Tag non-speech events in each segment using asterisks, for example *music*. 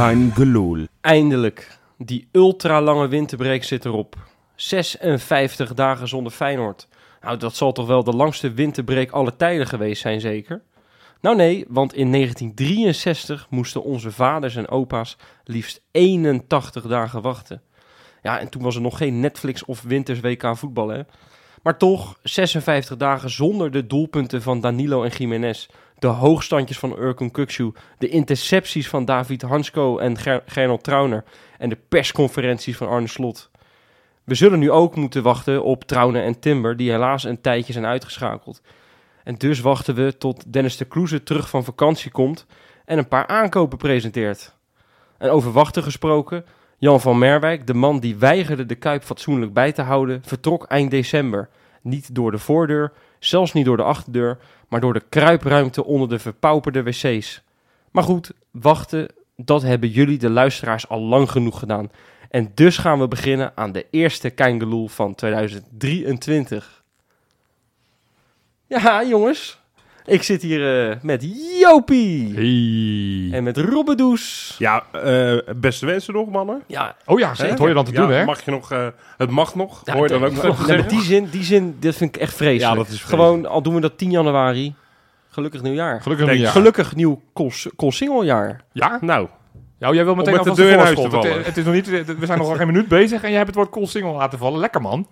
Gelul. Eindelijk. Die ultralange winterbreak zit erop. 56 dagen zonder Feyenoord. Nou, dat zal toch wel de langste winterbreak aller tijden geweest zijn, zeker? Nou nee, want in 1963 moesten onze vaders en opa's liefst 81 dagen wachten. Ja, en toen was er nog geen Netflix of Winters WK voetbal, hè? Maar toch, 56 dagen zonder de doelpunten van Danilo en Jiménez. De hoogstandjes van Urkun Kuksu. De intercepties van David Hansko en Ger Gernot Trauner. En de persconferenties van Arne Slot. We zullen nu ook moeten wachten op Trauner en Timber, die helaas een tijdje zijn uitgeschakeld. En dus wachten we tot Dennis de Kloeze terug van vakantie komt en een paar aankopen presenteert. En over wachten gesproken, Jan van Merwijk, de man die weigerde de Kuip fatsoenlijk bij te houden, vertrok eind december. Niet door de voordeur, zelfs niet door de achterdeur, maar door de kruipruimte onder de verpauperde wc's. Maar goed, wachten, dat hebben jullie, de luisteraars, al lang genoeg gedaan. En dus gaan we beginnen aan de eerste Keingeloel van 2023. Ja, jongens. Ik zit hier eh, met Jopie. Hey. En met Robbedoes. Ja, eh, beste wensen nog, mannen. Ja, Oh ja, dat hoor je dan te Ja, doen, hè? Mag je nog, eh, het mag nog, ja, hoor je dan ook de- nog nee, die zin, die zin, dat vind ik echt vreselijk. Ja, dat is vreselijk. Gewoon, al doen we dat 10 januari. Gelukkig nieuwjaar. Gelukkig ja. Gelukkig nieuw Koolsingeljaar. Ja? Nou, Ja, jij wil meteen met de alvast deur in de huis te voorschot. Het, vallen. het is nog niet, we zijn nog geen minuut bezig en jij hebt het woord cool single laten vallen. Lekker, man.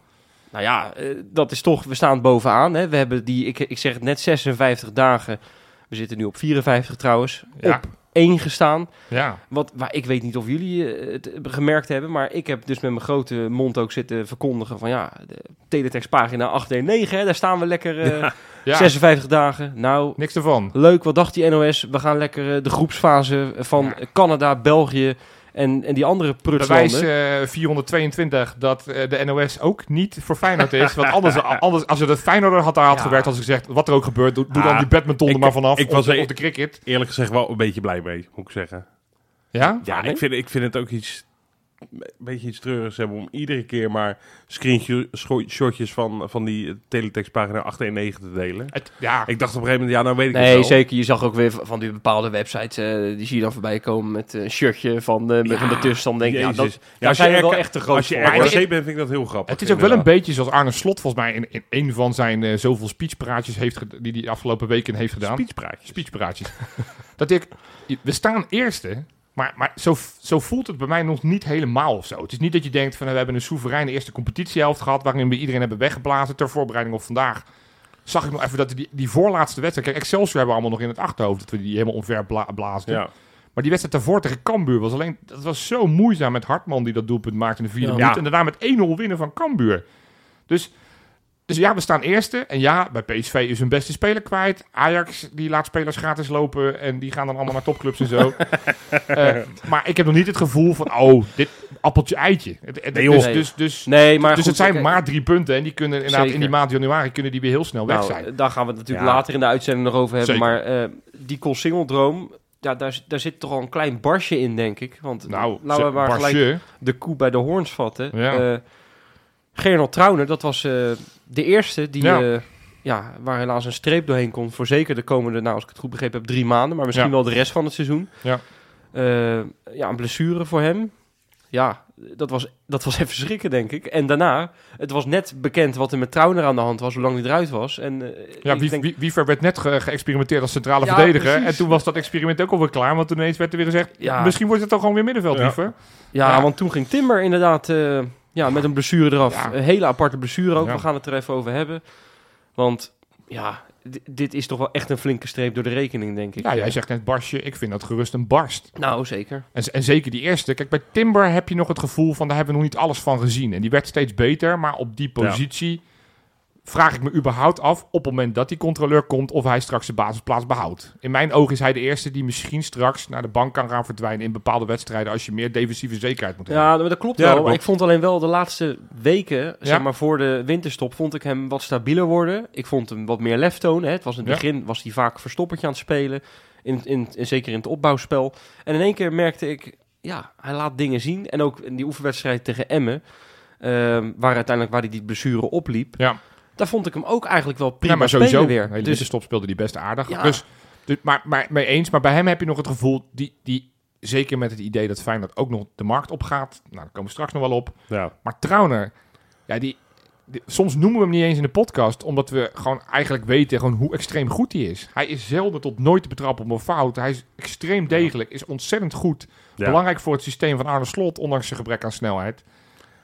Nou ja, eh, dat is toch, we staan bovenaan. Hè. We hebben die, ik, ik zeg het net, 56 dagen. We zitten nu op 54 trouwens. Ja. Op 1 gestaan. Ja. Wat, waar, ik weet niet of jullie eh, het gemerkt hebben, maar ik heb dus met mijn grote mond ook zitten verkondigen van ja, de teletextpagina 819, hè, daar staan we lekker eh, ja. 56 dagen. Nou, Niks ervan. leuk, wat dacht die NOS? We gaan lekker de groepsfase van Ja. Canada, België en, en die andere Bewijs prutslanden. eh 422 dat eh, de NOS ook niet voor Feyenoord is. Want anders, anders als het Feyenoord had daar had Ja. gewerkt, had ze gezegd, wat er ook gebeurt, doe, doe dan die badminton er ik- maar vanaf. ik of, was de, e- of de cricket. eerlijk gezegd wel een beetje blij mee, moet ik zeggen. Ja? Ja, nee? ik, vind, ik vind het ook iets, een beetje iets treurigs hebben om iedere keer maar screenshotjes van, van die teletextpagina 819 te delen. Het, ja. Ik dacht op een gegeven moment, ja, nou weet ik het Nee, wel. zeker. Je zag ook weer van die bepaalde websites, eh, die zie je dan voorbij komen met een shirtje van, eh, met Ja, van de tussenstand. Denk Jezus. dat, Ja, daar als zijn je we wel echt te groot Als je RKC bent, vind ik dat heel grappig. Het is ook wel een beetje zoals Arne Slot volgens mij in, in een van zijn eh, zoveel speechpraatjes heeft die hij afgelopen weken heeft gedaan. Speechpraatjes. speechpraatjes. *laughs* dat ik, we staan eerste, maar, maar zo, zo voelt het bij mij nog niet helemaal of zo. Het is niet dat je denkt van we hebben een soevereine eerste competitiehelft gehad waarin we iedereen hebben weggeblazen ter voorbereiding op vandaag. Zag ik nog even dat die, die voorlaatste wedstrijd, kijk Excelsior hebben we allemaal nog in het achterhoofd dat we die helemaal omver bla, blaasden. Ja. Maar die wedstrijd daarvoor tegen Cambuur was alleen, dat was zo moeizaam met Hartman die dat doelpunt maakte in de vierde Ja. minuut. En daarna met 1-0 winnen van Cambuur. Dus, dus ja, we staan eerste. En ja, bij PSV is hun beste speler kwijt. Ajax, die laat spelers gratis lopen. En die gaan dan allemaal naar topclubs en zo. *laughs* Eh, maar ik heb nog niet het gevoel van, oh, dit appeltje eitje. Nee, dus, Nee. dus, dus, Nee, maar dus goed, het zijn maar drie punten. En die kunnen inderdaad in die maand januari kunnen die weer heel snel weg nou, zijn. Daar gaan we het natuurlijk Ja. later in de uitzending nog over hebben. Zeker. Maar eh, die Koolsingeldroom, ja, daar, daar zit toch al een klein barsje in, denk ik. Want Nou, laten we maar gelijk de koe bij de hoorns vatten. Ja. Eh, Gernot Trauner, dat was eh, de eerste die... Ja. Ja. ja, waar helaas een streep doorheen komt. Voor zeker de komende, nou, als ik het goed begrepen heb, drie maanden. Maar misschien Ja. wel de rest van het seizoen. Ja. Eh, ja, een blessure voor hem. Ja, dat was, dat was *laughs* even schrikken, denk ik. En daarna, het was net bekend wat er met Trauner aan de hand was, hoe lang hij eruit was. En, eh, Ja, wie, denk- wie, Wiever werd net ge- geëxperimenteerd als centrale Ja, verdediger. precies. En toen was dat experiment ook alweer klaar. Want toen ineens werd er weer gezegd, Ja. misschien wordt het toch gewoon weer middenveld, Ja. Wiever. ja, ja. want toen ging Timber inderdaad eh, ja, met een blessure eraf. Ja. Een hele aparte blessure ook. Ja. We gaan het er even over hebben. Want ja, di- dit is toch wel echt een flinke streep door de rekening, denk ik. Ja, jij zegt net Barsje, ik vind dat gerust een barst. Nou, zeker. En, en zeker die eerste. Kijk, bij Timber heb je nog het gevoel van, daar hebben we nog niet alles van gezien. En die werd steeds beter, maar op die positie vraag ik me überhaupt af, op het moment dat die controleur komt, of hij straks de basisplaats behoudt. In mijn ogen is hij de eerste die misschien straks naar de bank kan gaan verdwijnen in bepaalde wedstrijden, als je meer defensieve zekerheid moet hebben. Ja, maar dat klopt Ja, wel. dat maar klopt. ik vond alleen wel de laatste weken, zeg Ja. maar voor de winterstop, vond ik hem wat stabieler worden. Ik vond hem wat meer lef tonen. Het was in het Ja. begin was hij vaak verstoppertje aan het spelen, in, in, in- zeker in het opbouwspel. En in één keer merkte ik, ja, hij laat dingen zien. En ook in die oefenwedstrijd tegen Emmen, ehm, waar uiteindelijk waar hij die blessure opliep, Ja. Daar vond ik hem ook eigenlijk wel prima ja, maar sowieso weer. Hele Dus winterstop speelde die best aardig. Ja. Dus, dus, maar, maar mee eens, maar bij hem heb je nog het gevoel, die, die, zeker met het idee dat Feyenoord ook nog de markt opgaat. Nou, daar komen we straks nog wel op. Ja. Maar Trauner, ja, die, die- soms noemen we hem niet eens in de podcast, omdat we gewoon eigenlijk weten gewoon hoe extreem goed hij is. Hij is zelden tot nooit te betrappen op een fout. Hij is extreem degelijk, is ontzettend goed. Ja. Belangrijk voor het systeem van Arne Slot, ondanks zijn gebrek aan snelheid.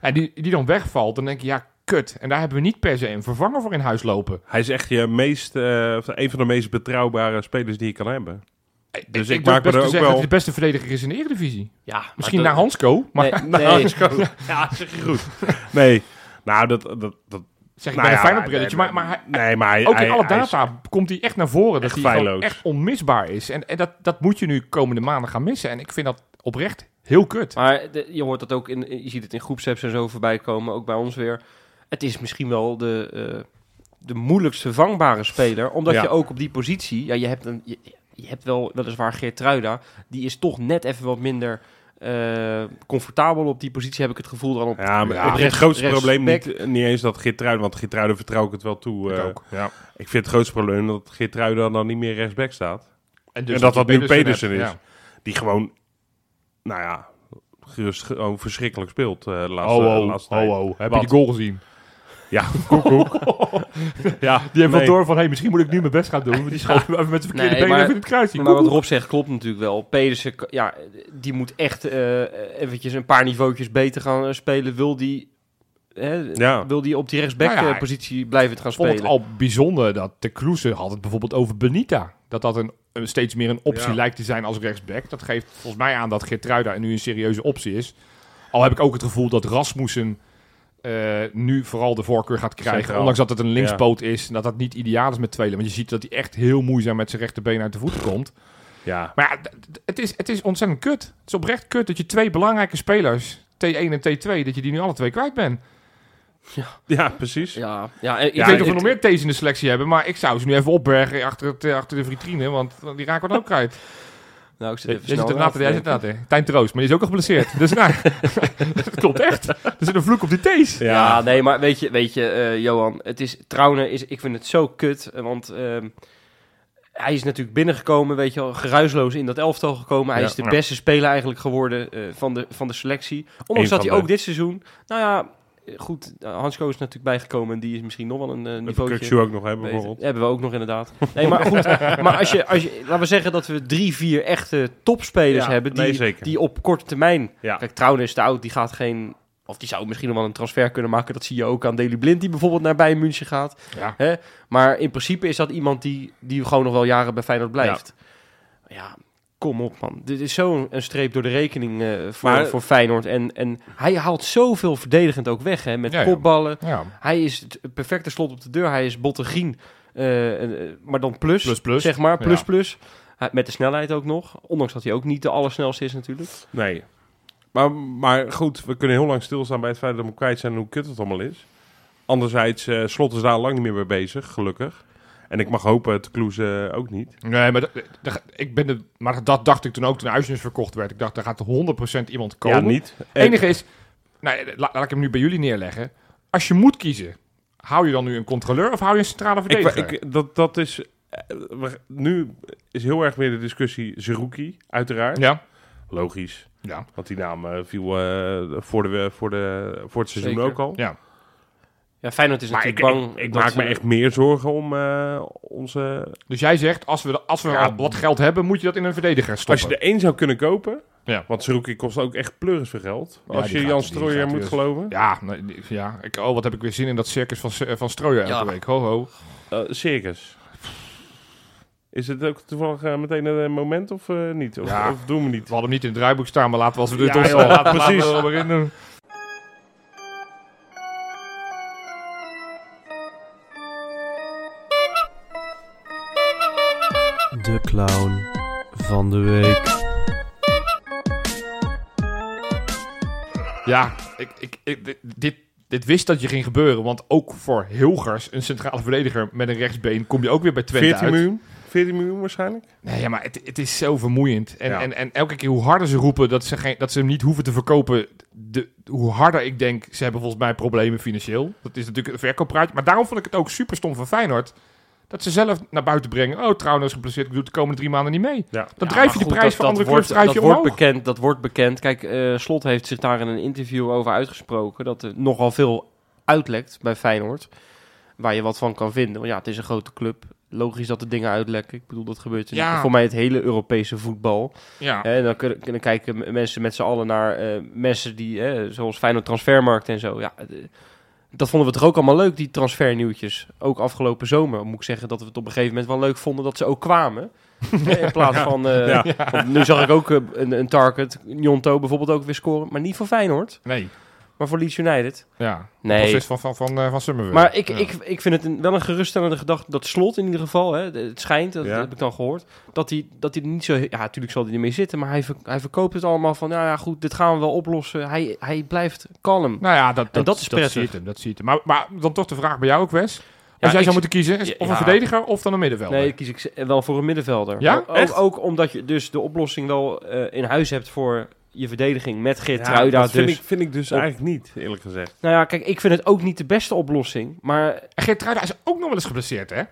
En die, die dan wegvalt, dan denk je, ja, kut. En daar hebben we niet per se een vervanger voor in huis lopen. Hij is echt je meest, eh, of een van de meest betrouwbare spelers die je kan hebben. Dus ik maak me best er ook zeggen wel- dat hij de beste verdediger is in de Eredivisie. Ja, Misschien naar Hansco, maar Nee, nee. *laughs* ja, zeg je goed. *laughs* Nee, nou, dat... dat, dat zeg ik nou bij een fijn brilletje. Maar, maar hij, nee, maar hij, ook in alle is- data komt hij echt naar voren dat hij gewoon echt onmisbaar is. En, en dat, dat moet je nu komende maanden gaan missen. En ik vind dat oprecht heel kut. Maar de- je hoort dat ook in, je ziet het in groepsapps en zo voorbij komen, ook bij ons weer. Het is misschien wel de, eh, de moeilijkst vervangbare speler, omdat Ja. je ook op die positie, ja, je hebt een, je, je hebt wel weliswaar Geertruida, die is toch net even wat minder eh, comfortabel op die positie, heb ik het gevoel dan op. Ja, maar Ja, het grootste rechts probleem niet, niet eens dat Geertruiden, want Geertruiden vertrouw ik het wel toe. Ik eh, ook. Ja. ik vind het grootste probleem dat Geertruiden dan niet meer rechtsback staat. En, en dat dat nu Pedersen is. Ja. Die gewoon, nou ja, gerust gewoon verschrikkelijk speelt eh, de laatste, Oh, oh, laatste oh, oh. Heb Wat? je die goal gezien? Ja, koek, *laughs* Ja, die heeft Nee. wel door van, hey, misschien moet ik nu mijn best gaan doen. Want die schoot even met zijn verkeerde Nee, benen maar- even in het kruisje. Maar wat Rob zegt klopt natuurlijk wel. Pedersen, ja, die moet echt eh, eventjes een paar niveautjes beter gaan eh, spelen. Wil die, hè, Ja. wil die op die rechtsback Nou ja, eh, positie blijven gaan Ik vond spelen? het al bijzonder dat de Kloeze had het bijvoorbeeld over Benita. Dat dat een, een steeds meer een optie Ja. lijkt te zijn als rechtsback. Dat geeft volgens mij aan dat Geertruida nu een serieuze optie is. Al heb ik ook het gevoel dat Rasmussen eh, nu vooral de voorkeur gaat krijgen. Centraal. Ondanks dat het een linkspoot is. En dat dat niet ideaal is met tweelen. Want je ziet dat hij echt heel moeizaam met zijn rechterbeen uit de voeten komt. Ja, Maar ja, het is, het is ontzettend kut. Het is oprecht kut dat je twee belangrijke spelers, T1 en T2, dat je die nu alle twee kwijt bent. ja, precies. Ja, ja, en Ik Ja, weet niet of we nog meer T's in de selectie hebben, maar ik zou ze nu even opbergen achter, het, eh, achter de vitrine, want die raken we dan ook kwijt. Nou, ik zit Jij even zit snel er jij te- Tijn Troost, maar die is ook al geblesseerd. Dus nou, *laughs* dat klopt echt. Er zit een vloek op die T's. Ja, nee, maar weet je, weet je eh, Johan, het is, Trauner is, ik vind het zo kut, eh, want ehm, hij is natuurlijk binnengekomen, weet je wel, geruisloos in dat elftal gekomen. Hij Ja. is de Ja. beste speler eigenlijk geworden eh, van, de, van de selectie. Ondanks dat hij ook dit seizoen, nou ja, goed, uh, Hansko is natuurlijk bijgekomen en die is misschien nog wel een uh, Dat niveautje. Kukshoe ook nog hebben, bijvoorbeeld. Hebben we ook nog inderdaad. Nee, maar goed, *laughs* maar als je, als je, laten we zeggen dat we drie, vier echte topspelers Ja, hebben die, nee, die op korte termijn Ja. Kijk, Trouwen is te oud, die gaat geen... Of die zou misschien nog wel een transfer kunnen maken. Dat zie je ook aan Daley Blind, die bijvoorbeeld naar Bayern München gaat. Ja. Hè? Maar in principe is dat iemand die, die gewoon nog wel jaren bij Feyenoord blijft. Ja, kom op man. Dit is zo'n een streep door de rekening eh, voor, Maar- voor Feyenoord. En, en hij haalt zoveel verdedigend ook weg, hè. Met Ja, kopballen. Ja. Hij is het perfecte slot op de deur. Hij is Bottegrien, eh, eh, maar dan plus, Plus, plus. zeg maar. Plus, Ja. plus. Met de snelheid ook nog. Ondanks dat hij ook niet de allersnelste is natuurlijk. Nee. Maar, maar goed, we kunnen heel lang stilstaan bij het feit dat we hem kwijt zijn en hoe kut het allemaal is. Anderzijds, eh Slot is daar lang niet meer mee bezig, gelukkig. En ik mag hopen, het Kloeze ook niet. Nee, maar, ik ben de, maar dat dacht ik toen ook toen Uisnes verkocht werd. Ik dacht, daar gaat 100% iemand komen. Ja, niet. Het enige is, nou, la- laat ik hem nu bij jullie neerleggen. Als je moet kiezen, hou je dan nu een controleur of hou je een centrale verdediger? ik, dat, dat is... eh, Nu is heel erg weer de discussie Zerouki, uiteraard. ja. Logisch. Ja. Want die naam eh, viel eh, voor, de, voor, de, voor het seizoen Zeker. ook al. Ja. Ja, Feyenoord is Maar ik, natuurlijk bang. ik, ik maak me echt meer zorgen om eh, onze... Dus jij zegt, als we, als we Ja. wat geld hebben, moet je dat in een verdediger stoppen. Als je er één zou kunnen kopen... Ja. Want Zerouki kost ook echt pleuris veel geld. Ja, als je gaat- Jan Strooijer moet weer- geloven. Ja, nee, die- ja. Ik, oh, wat heb ik weer zin in dat circus van, van Strooijen elke Ja. week. Ho, ho. Eh, circus. Is het ook toevallig eh, meteen een moment of eh, niet? Of, Ja. of doen we niet? We hadden hem niet in het draaiboek staan, maar laten we als we dit Ja, ons laten, laten precies. we er doen. De clown van de week. Ja, ik, ik, ik- dit- dit, wist dat je ging gebeuren. Want ook voor Hilgers, een centrale verdediger met een rechtsbeen, kom je ook weer bij Twente 14 uit. miljoen? 14 miljoen waarschijnlijk? Nee, ja, maar het, het is zo vermoeiend. En, Ja. en, en elke keer hoe harder ze roepen dat ze, geen, dat ze hem niet hoeven te verkopen, de, hoe harder ik denk, ze hebben volgens mij problemen financieel. Dat is natuurlijk een verkooppraatje. Maar daarom vond ik het ook super stom van Feyenoord. Dat ze zelf naar buiten brengen. Oh, trouwens geblesseerd, ik doe het de komende drie maanden niet mee. Ja. Dan Ja, drijf je de goed, prijs dat- van andere wordt- clubs drijf je dat wordt omhoog. bekend. Dat wordt bekend. Kijk, eh, Slot heeft zich daar in een interview over uitgesproken. Dat er nogal veel uitlekt bij Feyenoord. Waar je wat van kan vinden. Want ja, het is een grote club. Logisch dat er dingen uitlekken. Ik bedoel, dat gebeurt in Ja. voor mij het hele Europese voetbal. Ja. Hè, dan kunnen, kunnen kijken mensen met z'n allen naar eh, mensen die, hè, zoals Feyenoord Transfermarkt en zo. Ja, eh, dat vonden we toch ook allemaal leuk, die transfernieuwtjes. Ook afgelopen zomer moet ik zeggen dat we het op een gegeven moment wel leuk vonden dat ze ook kwamen. *laughs* In plaats van, eh, Ja. nu zag ik ook eh, een, een target, Jonto bijvoorbeeld ook weer scoren. Maar niet voor Feyenoord, Nee. Maar voor Leeds United. Ja. Nee. Proces van, van, van, eh, van Summerville. Maar ik, Ja. ik, ik vind het een, wel een geruststellende gedachte dat Slot in ieder geval, hè, het schijnt, dat Ja. heb ik dan gehoord, dat hij, dat hij er niet zo... Ja, natuurlijk zal hij ermee zitten, maar hij, ver- hij verkoopt het allemaal van, nou ja goed, dit gaan we wel oplossen. Hij, hij blijft kalm. Nou ja, dat, dat, dat is prettig. ziet hem. Dat ziet hem. Maar, maar dan toch de vraag bij jou ook, Wes. Ja, Als jij ik- zou moeten kiezen, of ja. een verdediger of dan een middenvelder? Nee, kies ik wel voor een middenvelder. Ja? Ook, Echt? ook omdat je dus de oplossing wel eh, in huis hebt voor je verdediging met Ja, Geertruida. dat vind, dus. ik, vind ik dus Op- eigenlijk niet, eerlijk gezegd. Nou ja, kijk, ik vind het ook niet de beste oplossing. Maar Geertruida is ook nog wel eens geblesseerd, hè?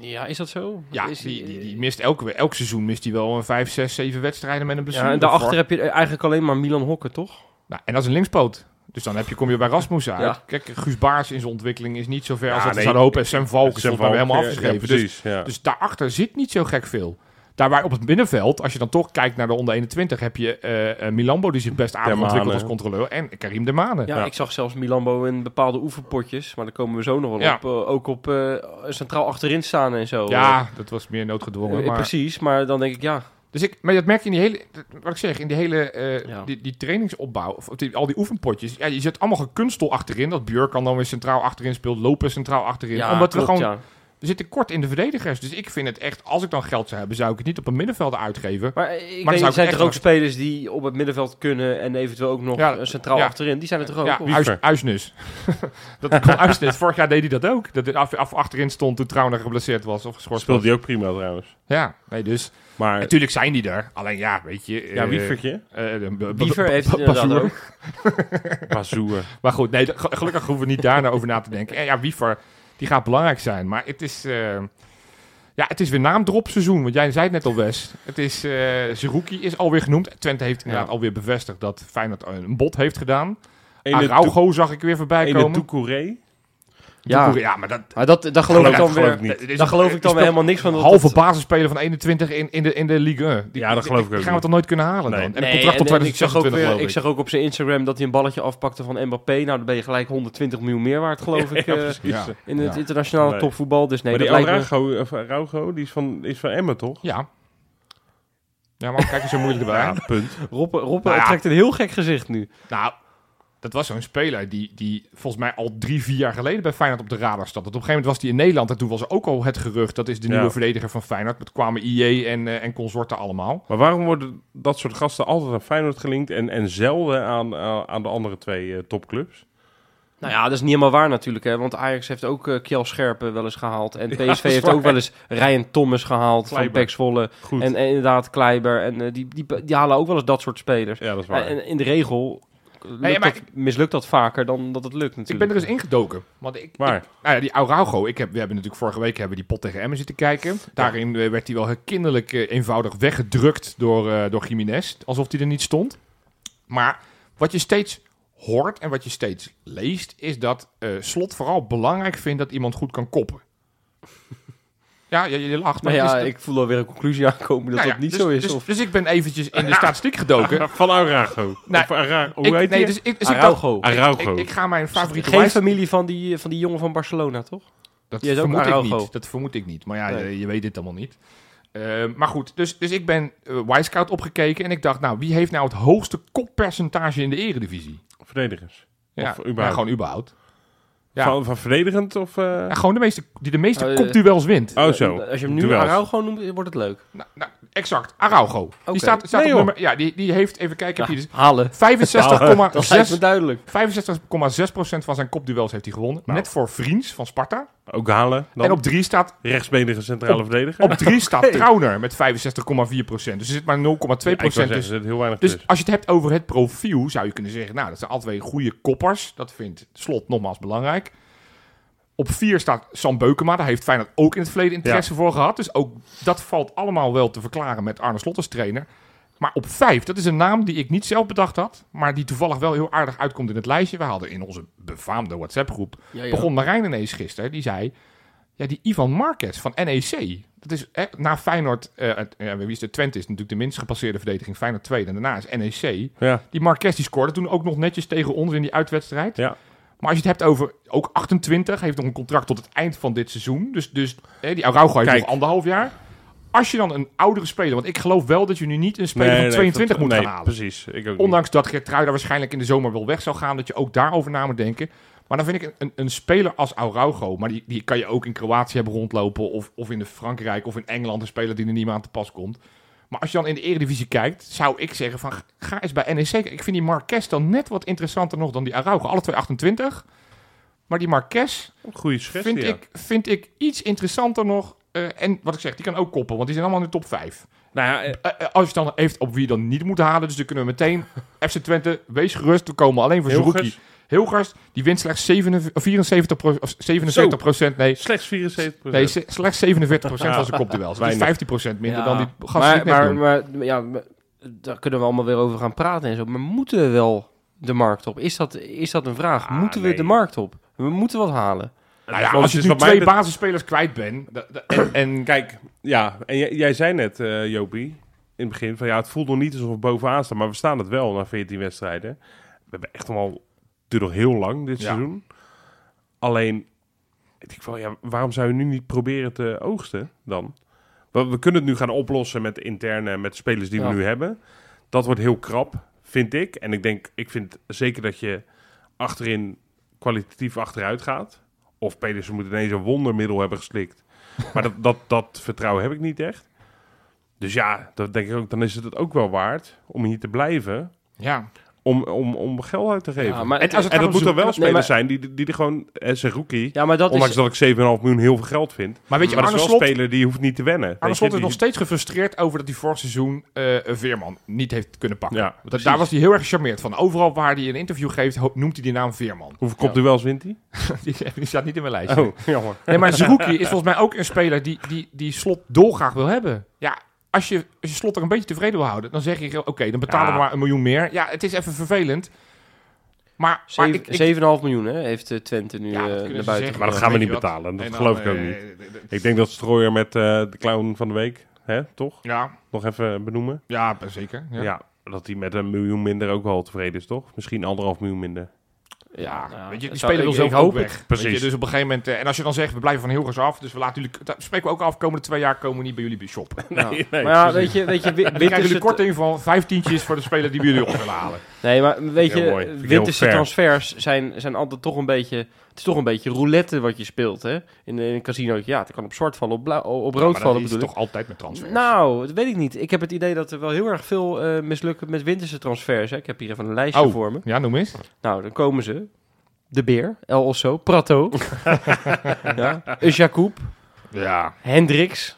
ja, is dat zo? Ja, Is- die, die, die mist elke, elk seizoen mist hij wel een 5, 6, 7 wedstrijden met een blessure. ja, en daarachter heb je eigenlijk alleen maar Milan Hokken, toch? Nou, en dat is een linkspoot. Dus dan heb je, kom je bij Rasmussen uit. Ja. Kijk, Guus Baars in zijn ontwikkeling is niet zo ver als Ja, dat we nee. zouden hopen. En Sam Valk is helemaal ja, afgeschreven. Ja, dus, precies, ja. dus daarachter zit niet zo gek veel. Daar waar op het binnenveld, als je dan toch kijkt naar de onder 21, heb je eh, eh, Milambo die zich best aardig ontwikkelt als controleur. En Karim de Mane. Ja, Ja. ik zag zelfs Milambo in bepaalde oefenpotjes, maar daar komen we zo nog wel Ja. op. eh, ook op eh, centraal achterin staan en zo. Ja, dat was meer noodgedwongen. Maar, precies, maar dan denk ik, ja, dus ik, maar dat merk je in die hele, wat ik zeg, in die hele, eh, Ja. die, die trainingsopbouw, of die, al die oefenpotjes. Ja, je zet allemaal gekunstel achterin. Dat Björk kan dan weer centraal achterin speelt, Lopez centraal achterin. ja Omdat klopt, we gewoon, ja. We zitten kort in de verdedigers. Dus ik vind het echt, als ik dan geld zou hebben, zou ik het niet op een middenveld uitgeven. Maar eh, ik zou weet, zijn er ook nog- spelers die op het middenveld kunnen en eventueel ook nog Ja, eh, centraal ja. achterin? Die zijn er toch ook? Ja. Huisnus. *laughs* dat kon. Vorig jaar deed hij dat ook. Dat hij af, af achterin stond toen Trauner geblesseerd was of geschorst Speelt was. hij ook prima trouwens. Ja, nee, dus Maar natuurlijk zijn die er. Alleen ja, weet je. ja, eh, Wievertje. Wiever heeft het Bazoer. ook. Bazoer. *laughs* Maar goed, nee, gelukkig hoeven we niet daar nou over na te denken. En ja, Wiever, die gaat belangrijk zijn. Maar het is... eh, ja, het is weer naamdrop seizoen. Want jij zei het net al, Wes. Het is... eh Zerouki is alweer genoemd. Twente heeft inderdaad Ja. alweer bevestigd dat Feyenoord een bod heeft gedaan. Ene Araujo zag ik weer voorbij Ene komen. Ja, ja, maar dat... maar dat, daar geloof ik Geloof- dan geloof weer. ik niet. dat is Daar een- geloof ik dan helemaal niks van. dat halve dat- basisspeler van 21 in, in, de, in de Ligue 1. Die, Ja, dat geloof ik ook Die gaan we toch nooit kunnen halen Nee. dan? En Nee, een contract tot en- en ik zag ook 2026 weer, geloof ik ik. zag ook op zijn Instagram dat hij een balletje afpakte van Mbappé. Nou, dan ben je gelijk 120 miljoen meer waard, geloof ik, Ja, eh, in het Ja. internationale Nee. topvoetbal. Dus nee, maar dat die lijkt. Araujo, die is van, is van Emmen, toch? Ja. Ja, maar kijk eens zo moeilijk erbij. Ja, punt. Rob, Rob Nou trekt een heel gek gezicht nu. Nou, dat was zo'n speler die, die volgens mij al drie, vier jaar geleden bij Feyenoord op de radar stond. Op een gegeven moment was hij in Nederland en toen was er ook al het gerucht. Dat is de Ja. nieuwe verdediger van Feyenoord. Het kwamen IE en, eh, en consorten allemaal. Maar waarom worden dat soort gasten altijd aan Feyenoord gelinkt en, en zelden aan, aan aan de andere twee eh, topclubs? Nou ja, dat is niet helemaal waar natuurlijk, hè. Want Ajax heeft ook eh Kjell Scherpen wel eens gehaald. En *laughs* PSV heeft ook wel eens Ryan Thomas gehaald van Kleiber. Goed. En, en inderdaad Kleiber. En die, die, die halen ook wel eens dat soort spelers. ja, dat is waar. En in de regel Nee, maar dat- mislukt dat vaker dan dat het lukt Ik natuurlijk. ben er eens ingedoken. Want ik, Waar? ik- nou ja, die Araujo, ik heb, we hebben natuurlijk vorige week hebben die pot tegen Emmen zitten kijken. Daarin werd hij wel kinderlijk eh, eenvoudig weggedrukt door, eh door Jiménez. Alsof hij er niet stond. Maar wat je steeds hoort en wat je steeds leest, is dat eh, Slot vooral belangrijk vindt dat iemand goed kan koppen. Ja, je, je lacht, maar ja, ik voel alweer een conclusie aankomen dat Nou dat niet dus, zo is. Dus, of... dus ik ben eventjes in de statistiek gedoken. *laughs* Van Araujo. Nee, Of Ara- hoe ik, heet nee, dus ik, dus ik Araujo. Ik, ik ga mijn favoriete Geen wijs- familie van die, van die jongen van Barcelona, toch? Dat Die vermoed ik niet. Dat vermoed ik niet. Maar ja, Nee. je, je weet dit allemaal niet. Eh, maar goed, dus, dus ik ben uh, Wisecout opgekeken en ik dacht, nou, wie heeft nou het hoogste koppercentage in de eredivisie? Verdedigers. Ja, Of ja, überhaupt? gewoon überhaupt. Ja. Van, van verdedigend of... eh, Ja, gewoon de meeste, die de meeste Eh, kopduels wint. Oh, zo. Als je hem nu Duels. Araujo noemt, wordt het leuk. Nou, nou, exact, Araujo. Die staat, staat Nee, op nummer... Ja, die, die heeft, even kijken, heb je dus halen. 65,6 *laughs* Dat lijkt me duidelijk. 65,6% van zijn kopduels heeft hij gewonnen. Nou. Net voor Vriends van Sparta. Ook halen dan? En op drie staat Rechtsbenige centrale verdediger? Op 3 *laughs* staat Trauner met 65,4%. Dus er zit maar 0,2%. Ja, ik wou zeggen, dus heel weinig als je het hebt over het profiel, zou je kunnen zeggen... Nou, dat zijn alle twee goede koppers. Dat vindt Slot nogmaals belangrijk. Op vier staat Sam Beukema. Daar heeft Feyenoord ook in het verleden interesse voor gehad. Dus ook dat valt allemaal wel te verklaren met Arne Slot als trainer. Maar op vijf, dat is een naam die ik niet zelf bedacht had. Maar die toevallig wel heel aardig uitkomt in het lijstje. We hadden in onze befaamde WhatsApp-groep... Ja, ja. begon Marijn ineens gisteren. Die zei... Ja, die Ivan Marquez van NEC. Dat is hè, na Feyenoord... eh, wie is de Twente is natuurlijk de minst gepasseerde verdediging. Feyenoord tweede. En daarna is NEC. Ja, Die Marquez die scoorde toen ook nog netjes tegen ons in die uitwedstrijd. ja. Maar als je het hebt over ook 28, heeft nog een contract tot het eind van dit seizoen. Dus, dus die Araujo heeft Kijk. nog anderhalf jaar. Als je dan een oudere speler, want ik geloof wel dat je nu niet een speler Nee, van nee, 22 dat- moet nee, gaan halen. precies. Ik ook. Ondanks dat Geertruida waarschijnlijk in de zomer wel weg zou gaan, dat je ook daarover na moet denken. Maar dan vind ik een, een, een speler als Araujo, maar die, die kan je ook in Kroatië hebben rondlopen of, of in de Frankrijk of in Engeland een speler die er niet meer aan te pas komt. Maar als je dan in de Eredivisie kijkt, zou ik zeggen van ga eens bij NEC. Ik vind die Marquez dan net wat interessanter nog dan die Araujo. Alle twee 28. Maar die Marquez Goede suggestie, vind, ja. ik, vind ik iets interessanter nog. Eh, en wat ik zeg, die kan ook koppen, want die zijn allemaal in de top 5. Nou ja, eh, Eh, als je dan heeft op wie je dan niet moet halen, dus dan kunnen we meteen *laughs* FC Twente, wees gerust, we komen alleen voor Hilgers. Zerouki. Hilgers, die wint slechts 77, 74 pro- of 77 procent, nee, slechts 74% nee, se- slechts 47 procent van zijn *laughs* kopduels. Dat is Weinig. 15 procent minder Ja. dan die gasten die maar, maar, doen. maar, ja, maar daar kunnen we allemaal weer over gaan praten en zo. Maar moeten we wel de markt op? Is dat, is dat een vraag? Ah, moeten we de markt op? We moeten wat halen. Nou ja, Want als je nu twee basisspelers kwijt bent, en, *clears throat* en Kijk, ja, en jij, jij zei net, eh, Jopie, in het begin van ja, het voelt nog niet alsof we bovenaan staan, maar we staan het wel na 14 wedstrijden. We hebben echt al, het duurt nog heel lang dit Ja. seizoen. Alleen, ik van ja, waarom zou je nu niet proberen te oogsten dan? We, we kunnen het nu gaan oplossen met interne, met de spelers die Ja. we nu hebben. Dat wordt heel krap, vind ik. En ik denk, ik vind zeker dat je achterin kwalitatief achteruit gaat. Of Pedersen moet ineens een wondermiddel hebben geslikt. *laughs* Maar dat, dat, dat vertrouwen heb ik niet echt. Dus ja, dat denk ik ook, dan is het het ook wel waard om hier te blijven. ja. Om, om, om geld uit te geven. Ja, maar En als het en dat moet er wel spelers maar- zijn die, die er gewoon, en zijn rookie. Ja, maar dat ondanks is... dat ik 7,5 miljoen heel veel geld vind. Maar weet je, maar dat Arne is wel Slot, een speler die hoeft niet te wennen. Arne Slot is die- nog steeds gefrustreerd over dat hij vorig seizoen eh, een Veerman niet heeft kunnen pakken. Ja, Want dat- daar was hij heel erg gecharmeerd van. Overal waar hij een interview geeft, ho- noemt hij die naam Veerman. Hoeveel kopduels wint hij? *laughs* Die, die staat niet in mijn lijstje. Oh, jammer. Nee, maar Zerouki is volgens mij ook een speler die, die, die Slot dolgraag wil hebben. Ja, als je, als je Slot er een beetje tevreden wil houden, dan zeg je, oké, dan betalen Ja. we maar een miljoen meer. Ja, het is even vervelend. Maar, maar ik, ik, 7,5 miljoen hè, heeft eh, Twente nu Ja, eh, kunnen naar buiten zeggen, Maar dat gaan we niet betalen. Dat dan, geloof ik ook niet. Ik denk dat Strooier met eh, de clown van de week, hè, toch? Ja, Nog even benoemen. ja, zeker. Ja. Ja. dat hij met een miljoen minder ook wel tevreden is, toch? Misschien anderhalf miljoen minder. Ja, Ja, weet je, die speler wil zelf ik ook hoop weg. het. Weet je, Precies. dus op een gegeven moment... eh, en als je dan zegt, we blijven van Hilgers af, dus we laten jullie... Dat spreken we ook af, komende twee jaar komen we niet bij jullie shoppen. *laughs* Ja. Nee, nee, maar ja, weet je, weet je, *laughs* wi- Dan krijgen jullie korting van vijf tientjes voor de speler die we jullie op willen halen. nee, maar weet Heel je, winterse transfers zijn, zijn altijd toch een beetje, het is toch een beetje roulette wat je speelt, hè? In, in een casino, ja, het kan op zwart vallen, op, blauw, op rood vallen, dat is toch altijd met transfers. Nou, dat weet ik niet. Ik heb het idee dat er wel heel erg veel eh, mislukken met winterse transfers. Hè. Ik heb hier even een lijstje Oh. voor me. Ja, noem eens. Nou, dan komen ze. De Beer, El Osso, Prato, *laughs* ja, Jacob, Ja. Hendricks,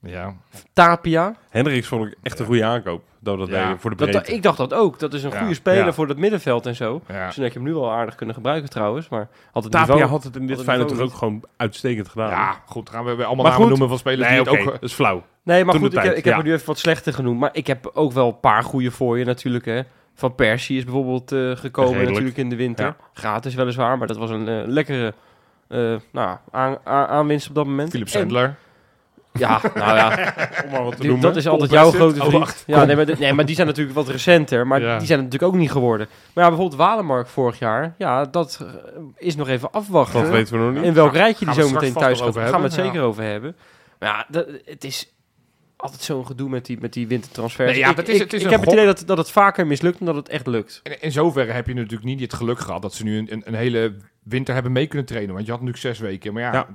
Ja. Tapia. Hendricks vond ik echt een goede aankoop. Dat dat Ja. deed voor de Dat, breedte. ik dacht dat ook. Dat is een Ja. goede speler Ja. voor het middenveld en zo. ja. Misschien had je hem nu wel aardig kunnen gebruiken trouwens. Maar had het Tapia niveau... had het in dit Feyenoord toch ook gewoon uitstekend gedaan. Ja, goed, gaan we weer allemaal Maar namen noemen van spelers nee, die het ook... dat is flauw. Nee, maar Toen goed, ik, tijd, ik heb ja. er nu even wat slechter genoemd. Maar ik heb ook wel een paar goede voor je natuurlijk. Hè. Van Persie is bijvoorbeeld eh, gekomen Redelijk. natuurlijk in de winter. Ja. Gratis weliswaar, maar dat was een eh, lekkere eh, nou, aan, aan- aanwinst op dat moment. Philip En- Sandler. Ja, nou ja, *laughs* Om maar wat te die- noemen. dat is altijd jouw grote Oh, vriend. wacht. ja, nee maar, nee, maar die zijn natuurlijk wat recenter. Maar Ja. die zijn het natuurlijk ook niet geworden. Maar ja, bijvoorbeeld Walemark vorig jaar. Ja, dat eh, is nog even afwachten. Dat weten we nog niet. In welk rijtje die Gaan we zo meteen thuis gaat. over Gaan we het hebben, zeker over hebben. Maar ja, dat, het is altijd zo'n gedoe met die, met die wintertransfers. Nee, ja, ik dat is- ik, het is ik een heb het gok. idee dat, dat het vaker mislukt dan dat het echt lukt. En in zoverre heb je natuurlijk niet het geluk gehad dat ze nu een, een, een hele winter hebben mee kunnen trainen. Want je had natuurlijk zes weken. Maar ja,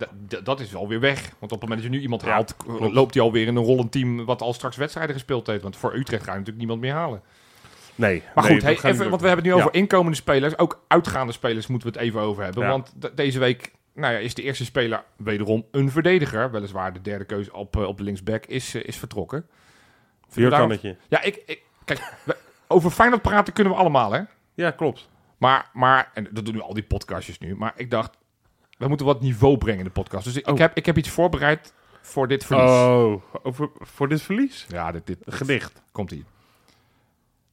dat is alweer weg. Want op het moment dat je nu iemand haalt, klopt. loopt hij alweer in een rollend team wat al straks wedstrijden gespeeld heeft. Want voor Utrecht ga je natuurlijk niemand meer halen. Nee. Maar nee, goed, hey, gaat even, want we hebben het nu Ja. over inkomende spelers. Ook uitgaande spelers moeten we het even over hebben. Want deze week nou ja, is de eerste speler wederom een verdediger. Weliswaar de derde keuze op, eh, op de linksback is, eh, is vertrokken. Vierkannetje. Ja, ik, ik, kijk, we- over Feyenoord praten kunnen we allemaal, hè? Ja, klopt. Maar, maar, en dat doen nu al die podcastjes nu, maar ik dacht, we moeten wat niveau brengen in de podcast. Dus ik, ik Oh. heb, ik heb iets voorbereid voor dit verlies. Oh, over, voor dit verlies? Ja, dit, gedicht. komt ie.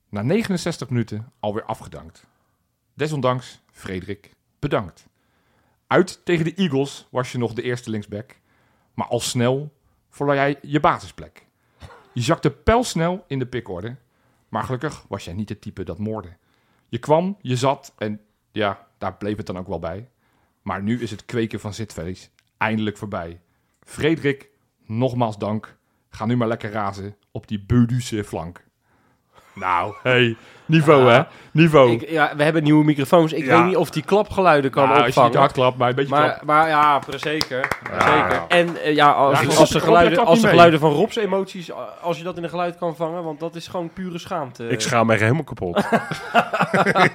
Na 69 minuten alweer afgedankt. Desondanks, Frederik, bedankt. Uit tegen de Eagles was je nog de eerste linksback. Maar al snel verloor jij je basisplek. Je zakte pijlsnel in de pikorde. Maar gelukkig was jij niet het type dat moorde. Je kwam, je zat en ja, daar bleef het dan ook wel bij. Maar nu is het kweken van zitvlees eindelijk voorbij. Frederik, nogmaals dank. Ga nu maar lekker razen op die Beuduse flank. Nou, hey, niveau hè? Niveau. Ik, ja, we hebben nieuwe microfoons. Ik Ja. weet niet of die klapgeluiden kan Nou, als je opvangen. niet hard klapt, maar een beetje maar, klap. maar ja, zeker. zeker. En eh, ja, als, als, de geluiden, als de geluiden van Rob's emoties, als je dat in een geluid kan vangen, want dat is gewoon pure schaamte. Ik schaam mij helemaal kapot. *laughs*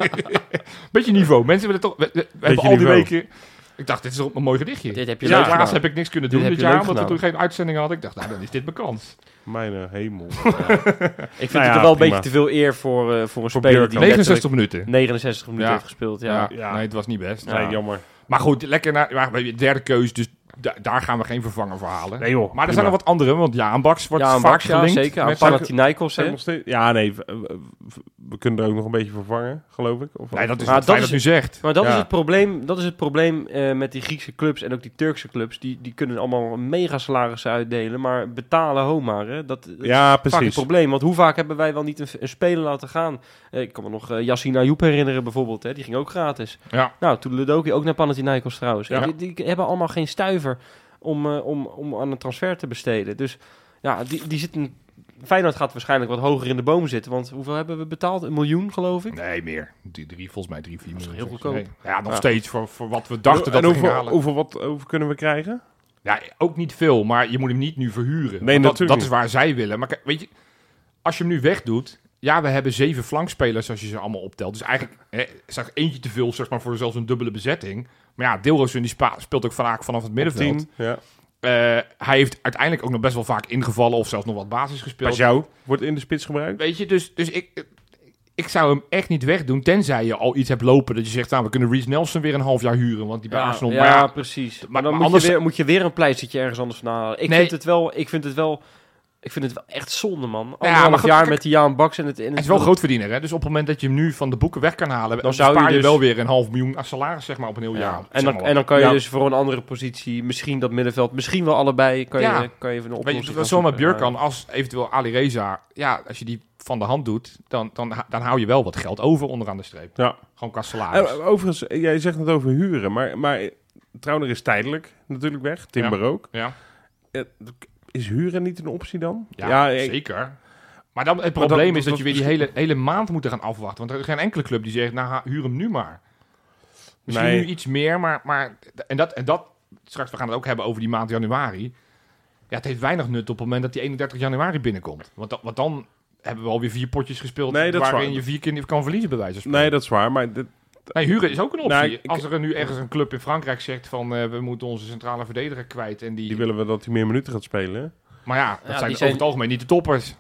*laughs* Beetje niveau. Mensen willen toch... We, we- hebben al die weken... Ik dacht, dit is een mooi gedichtje. Dit heb je ja, helaas heb ik niks kunnen Dit doen dit je jaar, omdat we toen geen uitzending hadden. Ik dacht, nou, dan is dit mijn kans. Mijn eh, hemel. *laughs* Ik vind Nou het ja, er wel een beetje te veel eer voor, eh, voor een Voor speler die dan. 69 minuten. letterlijk 69 minuten Ja. heeft gespeeld. Ja. Ja, Ja. nee, het was niet best. Nee, jammer. Maar goed, lekker naar we- derde keus, dus da- daar gaan we geen vervanger voor halen. Nee joh. maar er zijn nog wat andere, want ja, aan Baks wordt Ja, aan vaak Bax, ja, gelinkt. zeker. Aan met- Panathinaikos, hè. Ja, nee. We kunnen er ook nog een beetje vervangen, geloof ik. Of Nee, dat is Maar wat dat is dat u zegt. Maar dat is het probleem, dat is het probleem eh, met die Griekse clubs en ook die Turkse clubs. Die, die kunnen allemaal mega salarissen uitdelen, maar betalen Homar. Hè? Dat, dat Ja, is vaak het precies. probleem. Want hoe vaak hebben wij wel niet een, een speler laten gaan? Eh, ik kan me nog eh Yassine Ayoub herinneren bijvoorbeeld. Hè? Die ging ook gratis. Ja. Nou, Toedeledoki ook naar Panathinaikos trouwens. Die, die hebben allemaal geen stuiver om, eh, om, om aan een transfer te besteden. Dus ja, die, die zitten... Feyenoord gaat waarschijnlijk wat hoger in de boom zitten. Want hoeveel hebben we betaald? Een miljoen, geloof ik? Nee, meer. Die drie, volgens mij drie, vier miljoen. heel goedkoop. Nee. Ja, nog Ja. steeds voor, voor wat we dachten dat en we hoeveel, gingen halen. hoeveel, wat, hoeveel kunnen we krijgen? Ja, ook niet veel, maar je moet hem niet nu verhuren. Nee, dat, dat is waar zij willen. Maar weet je, als je hem nu wegdoet... Ja, we hebben zeven flankspelers als je ze allemaal optelt. Dus eigenlijk hè, is er eentje te veel zeg maar, voor zelfs een dubbele bezetting. Maar ja, Deelroos die speelt ook vaak vanaf het middenveld. Tien. Ja. Eh, hij heeft uiteindelijk ook nog best wel vaak ingevallen of zelfs nog wat basis gespeeld. Pajau wordt in de spits gebruikt. Weet je, dus, dus ik, ik zou hem echt niet wegdoen. Tenzij je al iets hebt lopen dat je zegt, nou, we kunnen Reece Nelson weer een half jaar huren. Want die bij Ja, Arsenal... ja, maar ja, precies. Maar, maar dan moet, anders- je weer, moet je weer een pleistertje ergens anders van halen. Ik Nee. vind het wel, ik vind het wel, ik vind het wel echt zonde, man. maar Anderhalf goed, jaar kijk- met die Jaan Baks en het... En hij is wel grootverdiener, hè? Dus op het moment dat je hem nu van de boeken weg kan halen, dan zou spaar je je dus- wel weer een half miljoen aan salaris, zeg maar, op een heel Ja. jaar. En, dan, maar en dan kan je Ja. dus voor een andere positie, misschien dat middenveld, misschien wel allebei, kan Ja. je, kan je even een Weet oplossing je, gaan zo met zoeken. Björkan als eventueel Ali Reza, ja, als je die van de hand doet, dan, dan, dan hou je wel wat geld over onderaan de streep. Ja. Gewoon qua salaris. Eh, overigens, jij zegt het over huren, maar, maar Trauner is tijdelijk natuurlijk weg. Timber ook. ja, Eh, Is huren niet een optie dan? ja, ik- zeker. Maar dan, het dat- probleem is dat, dat- je weer die hele, hele maand moet gaan afwachten. Want er is geen enkele club die zegt, nou, huur hem nu maar. Misschien Nee. nu iets meer, maar... maar en, dat, en dat... Straks, we gaan het ook hebben over die maand januari. Ja, het heeft weinig nut op het moment dat die 31 januari binnenkomt. Want, dan- want dan hebben we alweer vier potjes gespeeld... Nee, dat is waarin waar. je vier keer kan verliezen, bij wijze van spreken. Nee, dat is waar. Maar dit, Nee, huren is ook een optie. Nou, ik- Als er nu ergens een club in Frankrijk zegt van... eh, we moeten onze centrale verdediger kwijt en die... die willen we dat hij meer minuten gaat spelen. Maar ja, dat Ja, zijn die over zijn- het algemeen niet de toppers.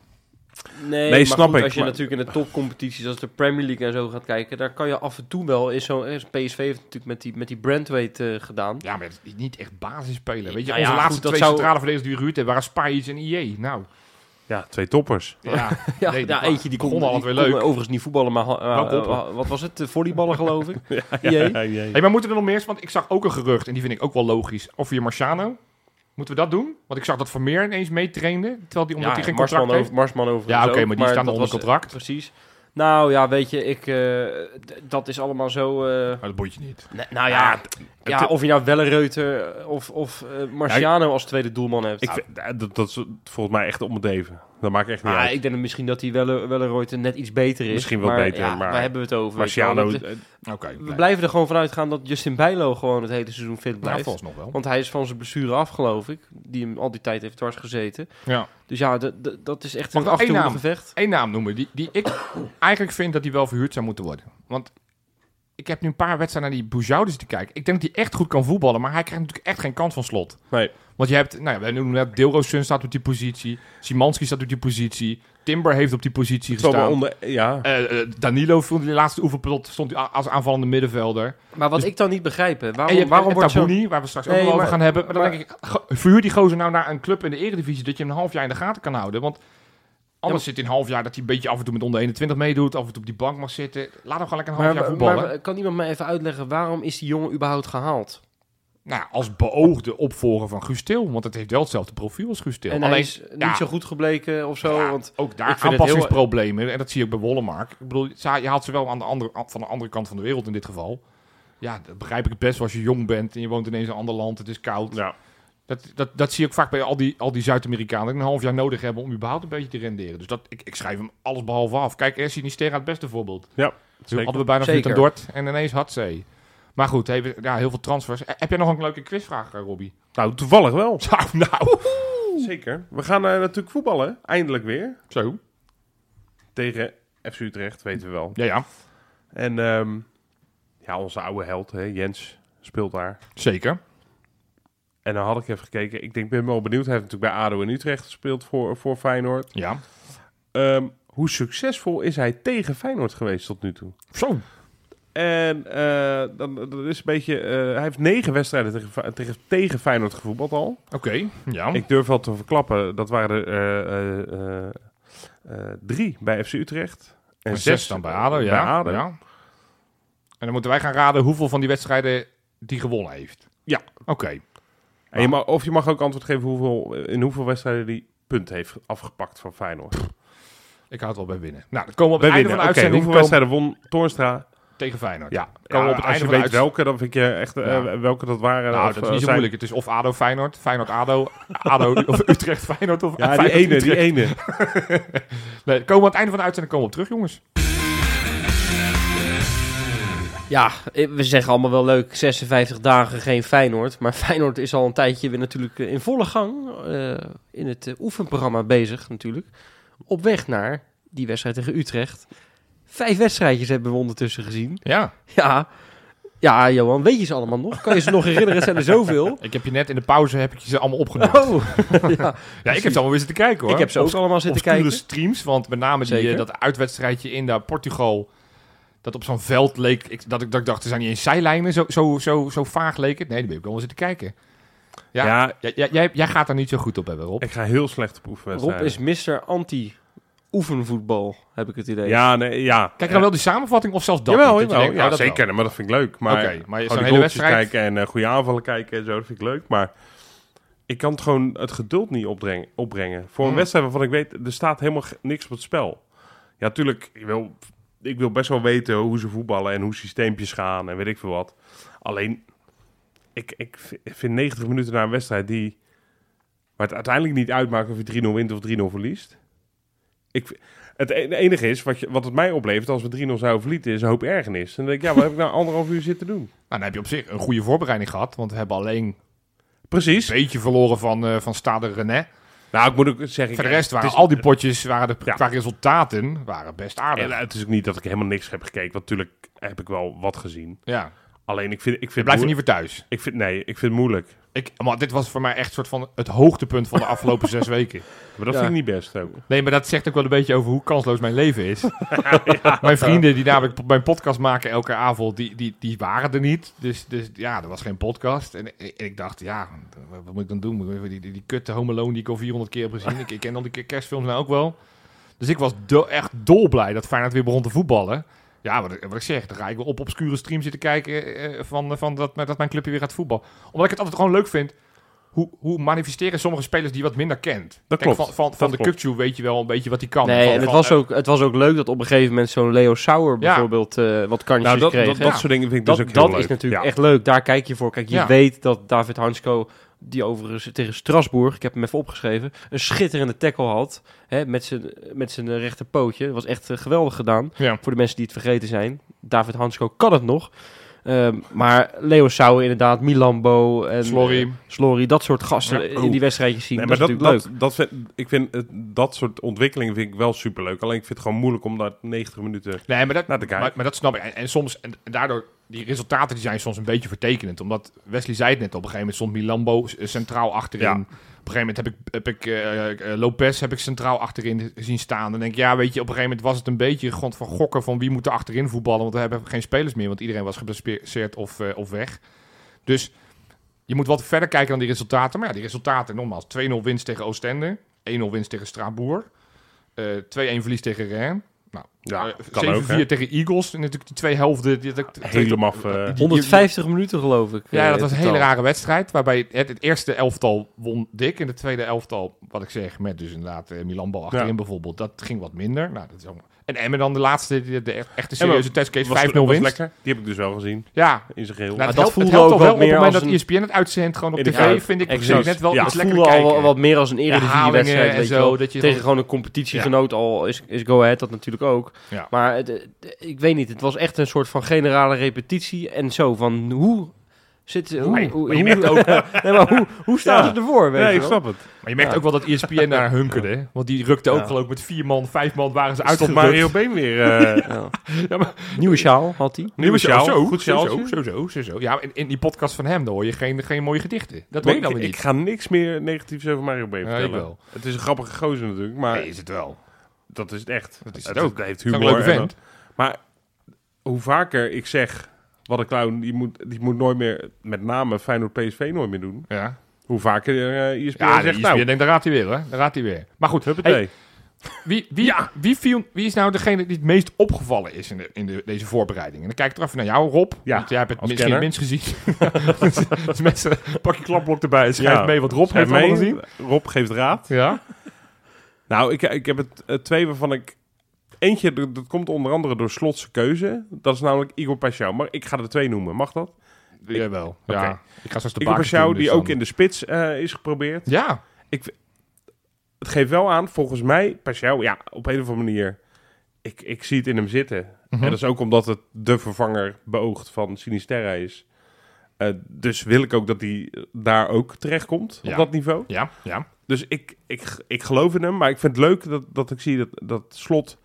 Nee, Nee, maar snap goed, ik, als je maar- natuurlijk in de topcompetities als de Premier League en zo gaat kijken, daar kan je af en toe wel, is zo, is PSV heeft natuurlijk met die, met die Brandweight eh, gedaan. Ja, maar het is niet echt basisspeler. Weet je, Nou onze ja, laatste goed, twee zou- centrale verdedigers die we gehuurd hebben... waren Spijs en IE. Nou, Ja, twee toppers. ja. Ja, Nee, ja, die eentje die kon, altijd die weer kon leuk. overigens niet voetballen, maar eh, eh, wat was het? Volleyballen geloof ik. *laughs* Ja, Jee. ja, ja. Hey, maar moeten er nog meer? Want ik zag ook een gerucht, en die vind ik ook wel logisch. Of via Marciano. Moeten we dat doen? Want ik zag dat Vermeer ineens meetrainde. Terwijl die, omdat hij geen Marsman, contract heeft. over, Marsman overigens Ja, oké, maar die staan dat onder was, contract. Precies. Nou ja, weet je, ik, eh, dat is allemaal zo... eh, Maar dat boeit je niet. nou ja, ja, het- of je nou Wellenreuter of, of eh, Marciano als tweede doelman hebt. Ik vind, dat, dat is volgens mij echt om het even. Dat maakt echt niet Ah, uit. ik denk dat misschien dat die Welle, Wellenreuter net iets beter is. Misschien wel maar, beter, ja, maar- Waar hebben we het over? Marciano, Dat- eh, Oké, we blijven er gewoon vanuit gaan dat Justin Bijlo gewoon het hele seizoen fit Ja, blijft. volgens nog wel. Want hij is van zijn blessure af, geloof ik. Die hem al die tijd heeft dwars gezeten. Ja. Dus ja, dat is echt Mag een achterhoede naam? gevecht. Eén naam noemen die, die ik *coughs* eigenlijk vind dat die wel verhuurd zou moeten worden. Want ik heb nu een paar wedstrijden naar die Boujoude zitten kijken. Ik denk dat hij echt goed kan voetballen, maar hij krijgt natuurlijk echt geen kans van slot. Nee. Want je hebt, nou ja, wij noemen net, Deelroosun staat op die positie. Simanski staat op die positie. Timber heeft op die positie wel gestaan. onder, ja. Eh, eh, Danilo vond in de laatste oefenpelot stond als aanvallende middenvelder. Maar wat Dus- ik dan niet begrijp, hè, en waarom, hebt waarom wordt zo... Tabouni, waar we straks ook nog over gaan hebben. Maar dan maar- denk ik, verhuur die gozer nou naar een club in de eredivisie dat je hem een half jaar in de gaten kan houden. Want anders zit hij een half jaar dat hij een beetje af en toe met onder 21 meedoet, af en toe op die bank mag zitten. Laat hem gewoon lekker een half jaar voetballen. maar kan iemand me even uitleggen, waarom is die jongen überhaupt gehaald? nou, als beoogde opvolger van Guus Til, want het heeft wel hetzelfde profiel als Guus Til. En Alleen, hij is ja. niet zo goed gebleken of zo, Ja, want... ook daar aanpassingsproblemen. En dat zie je ook bij Wollemark. Ik bedoel, je haalt ze wel aan de andere, van de andere kant van de wereld in dit geval. Ja, dat begrijp ik het best als je jong bent en je woont ineens in een ander land. Het is koud. ja. Dat, dat, dat zie je ook vaak bij al die, al die Zuid-Amerikanen. Die een half jaar nodig hebben om überhaupt een beetje te renderen. Dus dat, ik, ik schrijf hem alles behalve af. Kijk, er Sinisterra het beste voorbeeld. Ja, Toen zeker. hadden we bijna Zeker. Zeker. Dort en ineens had ze. Maar goed, even, ja, heel veel transfers. Heb jij nog een leuke quizvraag, eh, Robbie? Nou, toevallig wel. *laughs* Nou, nou. Zeker. We gaan eh, natuurlijk voetballen, eindelijk weer. Zo. Tegen FC Utrecht, weten we wel. Ja, ja. En ehm, ja, onze oude held, hè, Jens, speelt daar. Zeker. En dan had ik even gekeken. Ik denk, ben wel benieuwd. Hij heeft natuurlijk bij ADO in Utrecht gespeeld voor, voor Feyenoord. Ja. Ehm, hoe succesvol is hij tegen Feyenoord geweest tot nu toe? Zo. En eh, dan, dat is een beetje... eh, hij heeft negen wedstrijden tegen, tegen, tegen Feyenoord gevoetbald al. Oké. Ja. Ik durf wel te verklappen. Dat waren er eh, drie bij FC Utrecht. En zes dan bij ADO, ja. Bij ADO. ja. En dan moeten wij gaan raden hoeveel van die wedstrijden die gewonnen heeft. Ja. Oké. En je mag, of je mag ook antwoord geven hoeveel, in hoeveel wedstrijden die punten heeft afgepakt van Feyenoord. Ik houd wel bij winnen. Nou, dan komen we op Bij het einde winnen. van de Oké, uitzending hoeveel wedstrijden won Toornstra? tegen Feyenoord. Ja, Komen op het als je weet welke, dan vind je echt eh, welke dat waren. Nou, of, dat is eh, niet zo zijn- moeilijk. Het is of ADO Feyenoord, Feyenoord ADO, *laughs* ADO of Utrecht Feyenoord of Ja, die ene, die ene. *laughs* Nee, komen we aan het einde van de uitzending komen we op terug, jongens. Ja, we zeggen allemaal wel leuk, 56 dagen geen Feyenoord. Maar Feyenoord is al een tijdje weer natuurlijk eh, in volle gang eh, in het eh, oefenprogramma bezig natuurlijk. Op weg naar die wedstrijd tegen Utrecht. Vijf wedstrijdjes hebben we ondertussen gezien. Ja. Ja, ja Johan, weet je ze allemaal nog? Kan je ze nog herinneren? Het zijn er zoveel. *laughs* Ik heb je net in de pauze heb ik je ze allemaal opgenomen. Oh, *laughs* ja. ja, ik heb ze allemaal weer zitten kijken hoor. ik heb ze ook allemaal zitten kijken. streams, want met name die, dat uitwedstrijdje in daar Portugal, dat op zo'n veld leek, ik, dat, ik, dat ik dacht, er zijn niet eens zijlijnen, zo, zo, zo, zo vaag leek het. Nee, die ben ik wel zitten kijken. Ja, Ja, Jij, jij, jij, jij gaat er niet zo goed op hebben, Rob. ik ga heel slecht op Rob oefenwedstrijden. is Mr. Anti-oefenvoetbal, heb ik het idee. Ja, nee, ja. Kijk je dan wel die samenvatting of zelfs dat Jawel, niet? Dat je jawel. denkt, ja, oh, dat wel. zeker. Maar dat vind ik leuk. Maar, Oké, maar je gewoon zo'n die hele wedstrijd... kijken en eh, goede aanvallen kijken en zo, dat vind ik leuk. Maar ik kan het gewoon het geduld niet opbrengen. opbrengen. Voor een Hmm. wedstrijd waarvan ik weet, er staat helemaal niks op het spel. Ja, tuurlijk, ik wil, ik wil best wel weten hoe ze voetballen en hoe systeempjes gaan en weet ik veel wat. Alleen, ik, ik vind 90 minuten na een wedstrijd die... waar het uiteindelijk niet uitmaakt of je 3-0 wint of 3-0 verliest. Ik, het e- het enige is, wat, je, wat het mij oplevert als we 3-0 zouden verlieten, is een hoop ergernis. En dan denk ik, ja, wat heb ik nou anderhalf uur zitten doen? Nou, dan heb je op zich een goede voorbereiding gehad, want we hebben alleen Precies. een beetje verloren van, eh van Stade René. Nou, ik moet ook zeggen... Voor de rest waren is- al die potjes, waren de, Ja. qua resultaten, waren best aardig. En, eh, het is ook niet dat ik helemaal niks heb gekeken, want natuurlijk heb ik wel wat gezien. ja, Alleen, ik vind... Ik je vind blijft er moe- niet voor thuis. Ik vind, nee, ik vind het moeilijk. Ik, maar dit was voor mij echt soort van het hoogtepunt van de afgelopen zes *laughs* weken. Maar dat Ja. vind ik niet best ook. Nee, maar dat zegt ook wel een beetje over hoe kansloos mijn leven is. *laughs* *laughs* Mijn vrienden die namelijk mijn podcast maken elke avond, die, die, die waren er niet. Dus, dus ja, er was geen podcast. En, en ik dacht, ja, wat moet ik dan doen? Die, die, die kutte Home Alone die ik al 400 keer heb gezien. Ik, ik ken al die kerstfilms nou ook wel. Dus ik was do- echt dolblij dat Feyenoord weer begon te voetballen. Ja, wat, ik- wat ik zeg, dan ga ik wel op obscure stream zitten kijken eh, van, van dat, dat mijn clubje weer gaat voetballen. Omdat ik het altijd gewoon leuk vind. Hoe, hoe manifesteren sommige spelers die je wat minder kent? Dat Kijk, klopt. Van, van, van Dat de. Kukcu weet je wel een beetje wat hij kan. Nee, Van- en het van- was, ook, het was ook leuk dat op een gegeven moment zo'n Leo Sauer bijvoorbeeld eh, wat kansjes Nou, dat, kreeg. dat, dat soort dingen vind ik dat dus ook dat heel is leuk. natuurlijk Ja. echt leuk. Daar kijk je voor. Kijk, je Ja. weet dat David Hansko, die overigens tegen Strasbourg, ik heb hem even opgeschreven, een schitterende tackle had. Hè, met zijn met zijn rechterpootje. Dat was echt eh, geweldig gedaan. Ja. Voor de mensen die het vergeten zijn. David Hansko kan het nog. Ehm, maar Leo zou inderdaad, Milambo en Slorry. eh, Slorry, dat soort gasten Ja. in die wedstrijdjes zien. Nee, maar is dat, vind, ik vind het, dat soort ontwikkelingen vind ik wel superleuk. Alleen ik vind het gewoon moeilijk om daar 90 minuten Nee, maar dat, naar te kijken. maar, maar dat snap ik. En, en soms, en, en daardoor, die resultaten die zijn soms een beetje vertekenend. Omdat, Wesley zei het net, op een gegeven moment stond Milambo centraal achterin. Ja. Op een gegeven moment heb ik, heb eh, eh, Lopez heb ik centraal achterin zien staan. Dan denk ik, ja, weet je, op een gegeven moment was het een beetje grond van gokken van wie moet er achterin voetballen. Want we hebben geen spelers meer, want iedereen was geblesseerd of, eh, of weg. Dus je moet wat verder kijken dan die resultaten. Maar ja, die resultaten, nogmaals, 2-0 winst tegen Oostende. 1-0 winst tegen Straabourg. eh 2-1 verlies tegen Rennes. Nou, Ja, eh, kan ook, 7-4 hè? tegen Eagles. En natuurlijk die twee helften. Die, die, die- helemaal... eh, die- die- 150 minuten geloof ik. ja, eh, dat was een hele rare wedstrijd. Waarbij het, het eerste elftal won dik. En het tweede elftal, wat ik zeg, met dus inderdaad eh, Milan Bal achterin Ja. bijvoorbeeld. Dat ging wat minder. Nou, dat is ook... En Emmen dan de laatste, de, de echte serieuze testcase, 5-0 was, was winst. lekker. Die heb ik dus wel gezien, Ja, in zijn geheel. nou, dat helpt, voelde het helpt ook wel op het meer moment als dat ESPN het uitzendt gewoon op tv. Vind ik Exact. persoonlijk net wel Ja. iets lekker voelde al kijken. wel wat meer als een eredivisie-wedstrijd. en weet je zo, wel. dat je Tegen dan- gewoon een competitiegenoot al is, is Go Ahead dat natuurlijk ook. Ja. Maar ik weet niet, het was echt een soort van generale repetitie. En zo van hoe zit... Hoe, Maar je- hoe, maar je hoe- merkt ook- nee, maar hoe, hoe staan Ja. ze ervoor? Weet nee, je ik snap het. Maar je merkt Ja. ook wel dat ESPN *laughs* daar hunkerde. hè? Want die rukte ook Ja. geloof ik met vier man, vijf man waren ze Stond uitgerukt. Mario Been weer... eh, *laughs* Ja. Ja, maar- Nieuwe sjaal had hij. Nieuwe sjaal, Zo, goed zo, sjaaltje. zo, zo, zo, zo. Ja, in, in die podcast van hem dan hoor je geen, geen mooie gedichten. Dat hoor je ik, dan weer ik niet. ga niks meer negatiefs over Mario Been Ja, ik vertellen. wel. Het is een grappige gozer natuurlijk, maar Nee, is het wel. dat is het echt. Dat is het het ook. Het heeft humor. maar hoe vaker ik zeg, wat een clown, die moet, die moet nooit meer, met name Feyenoord PSV nooit meer doen. Ja, Hoe vaker uh, ESPN ja zegt, de nou, ESPN denkt, daar gaat hij weer hoor. Daar gaat hij weer. Maar goed, huppatee. hey, wie, wie, wie, viel, wie is nou degene die het meest opgevallen is in, de, in de, deze voorbereiding? En dan kijk ik er even naar jou, Rob. Ja, want jij hebt het als misschien het kenner. minst gezien. *laughs* dus mensen, pak je klapblok erbij en schrijf Ja. mee wat Rob Schrijf heeft mee. gezien. Rob geeft raad. Ja. Nou, ik, ik heb het eh, twee waarvan ik... Eentje, dat, dat komt onder andere door Slotse keuze. Dat is namelijk Igor Paschal. Maar ik ga er twee noemen. Mag dat? Jawel. Oké. Ja. Ik ga straks de Igor Paschal, doen, die dus ook in de spits eh, is geprobeerd. Ja. Het geeft wel aan, volgens mij, Paschal, ja, op een of andere manier... Ik, ik zie het in hem zitten. Mhm. En dat is ook omdat het de vervanger beoogd van Sinisterra is. Eh, dus wil ik ook dat hij daar ook terechtkomt, Ja. op dat niveau. Ja, ja. Dus ik, ik, ik geloof in hem, maar ik vind het leuk dat, dat ik zie dat, dat Slot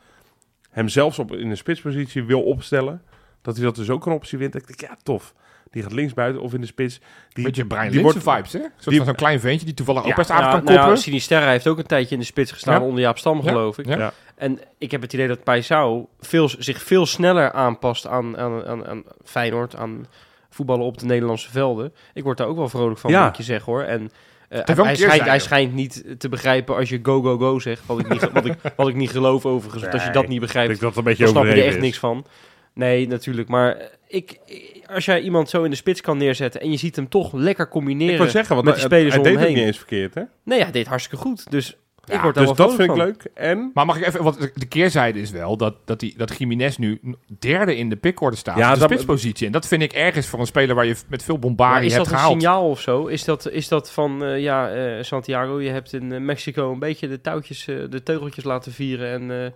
hem zelfs op, in een spitspositie wil opstellen. Dat hij dat dus ook een optie wint. Ik denk, ja, tof. Die gaat linksbuiten of in de spits. Die, Beetje Brian die wordt- vibes, hè? Die- zo'n klein ventje die toevallig ook Ja, best aardig Ja, kan nou ja, koppen. Sinisterra heeft ook een tijdje in de spits gestaan Ja. onder Jaap Stam, Ja. geloof ik. Ja. Ja. En ik heb het idee dat Paisao veel, zich veel sneller aanpast aan, aan, aan, aan Feyenoord, aan voetballen op de Nederlandse velden. Ik word daar ook wel vrolijk van, Ja. moet ik je zeggen hoor. En eh, hij, schijnt, hij schijnt niet te begrijpen als je go, go, go zegt. Wat ik niet, wat ik, *laughs* wat ik niet geloof overigens. Als je dat niet ik begrijpt, denk dat een beetje dan snap je er echt is. niks van. Nee, natuurlijk. Maar ik, ik- als jij iemand zo in de spits kan neerzetten en je ziet hem toch lekker combineren Ik zeggen, want met hij- spelers hij om deed het niet eens verkeerd, hè? Nee, hij deed hartstikke goed. Dus ik Ja, word daar Dus wel dat vind ik leuk. En Maar mag ik even, want de- de keerzijde is wel dat, dat, die, dat Jiménez nu derde in de pickorde staat. Ja, de dat- spitspositie. En dat vind ik ergens voor een speler waar je met veel Maar bombardie is dat hebt een gehaald. signaal of zo? Is dat, is dat van, eh, ja, eh, Santiago, je hebt in eh, Mexico een beetje de touwtjes, de teugeltjes laten vieren en... eh,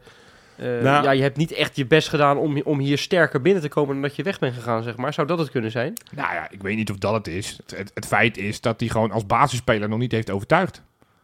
eh, Nou- ja, je hebt niet echt je best gedaan om, om hier sterker binnen te komen dan dat je weg bent gegaan, zeg maar. Zou dat het kunnen zijn? Nou ja, ik weet niet of dat het is. Het, het, het feit is dat hij gewoon als basisspeler nog niet heeft overtuigd.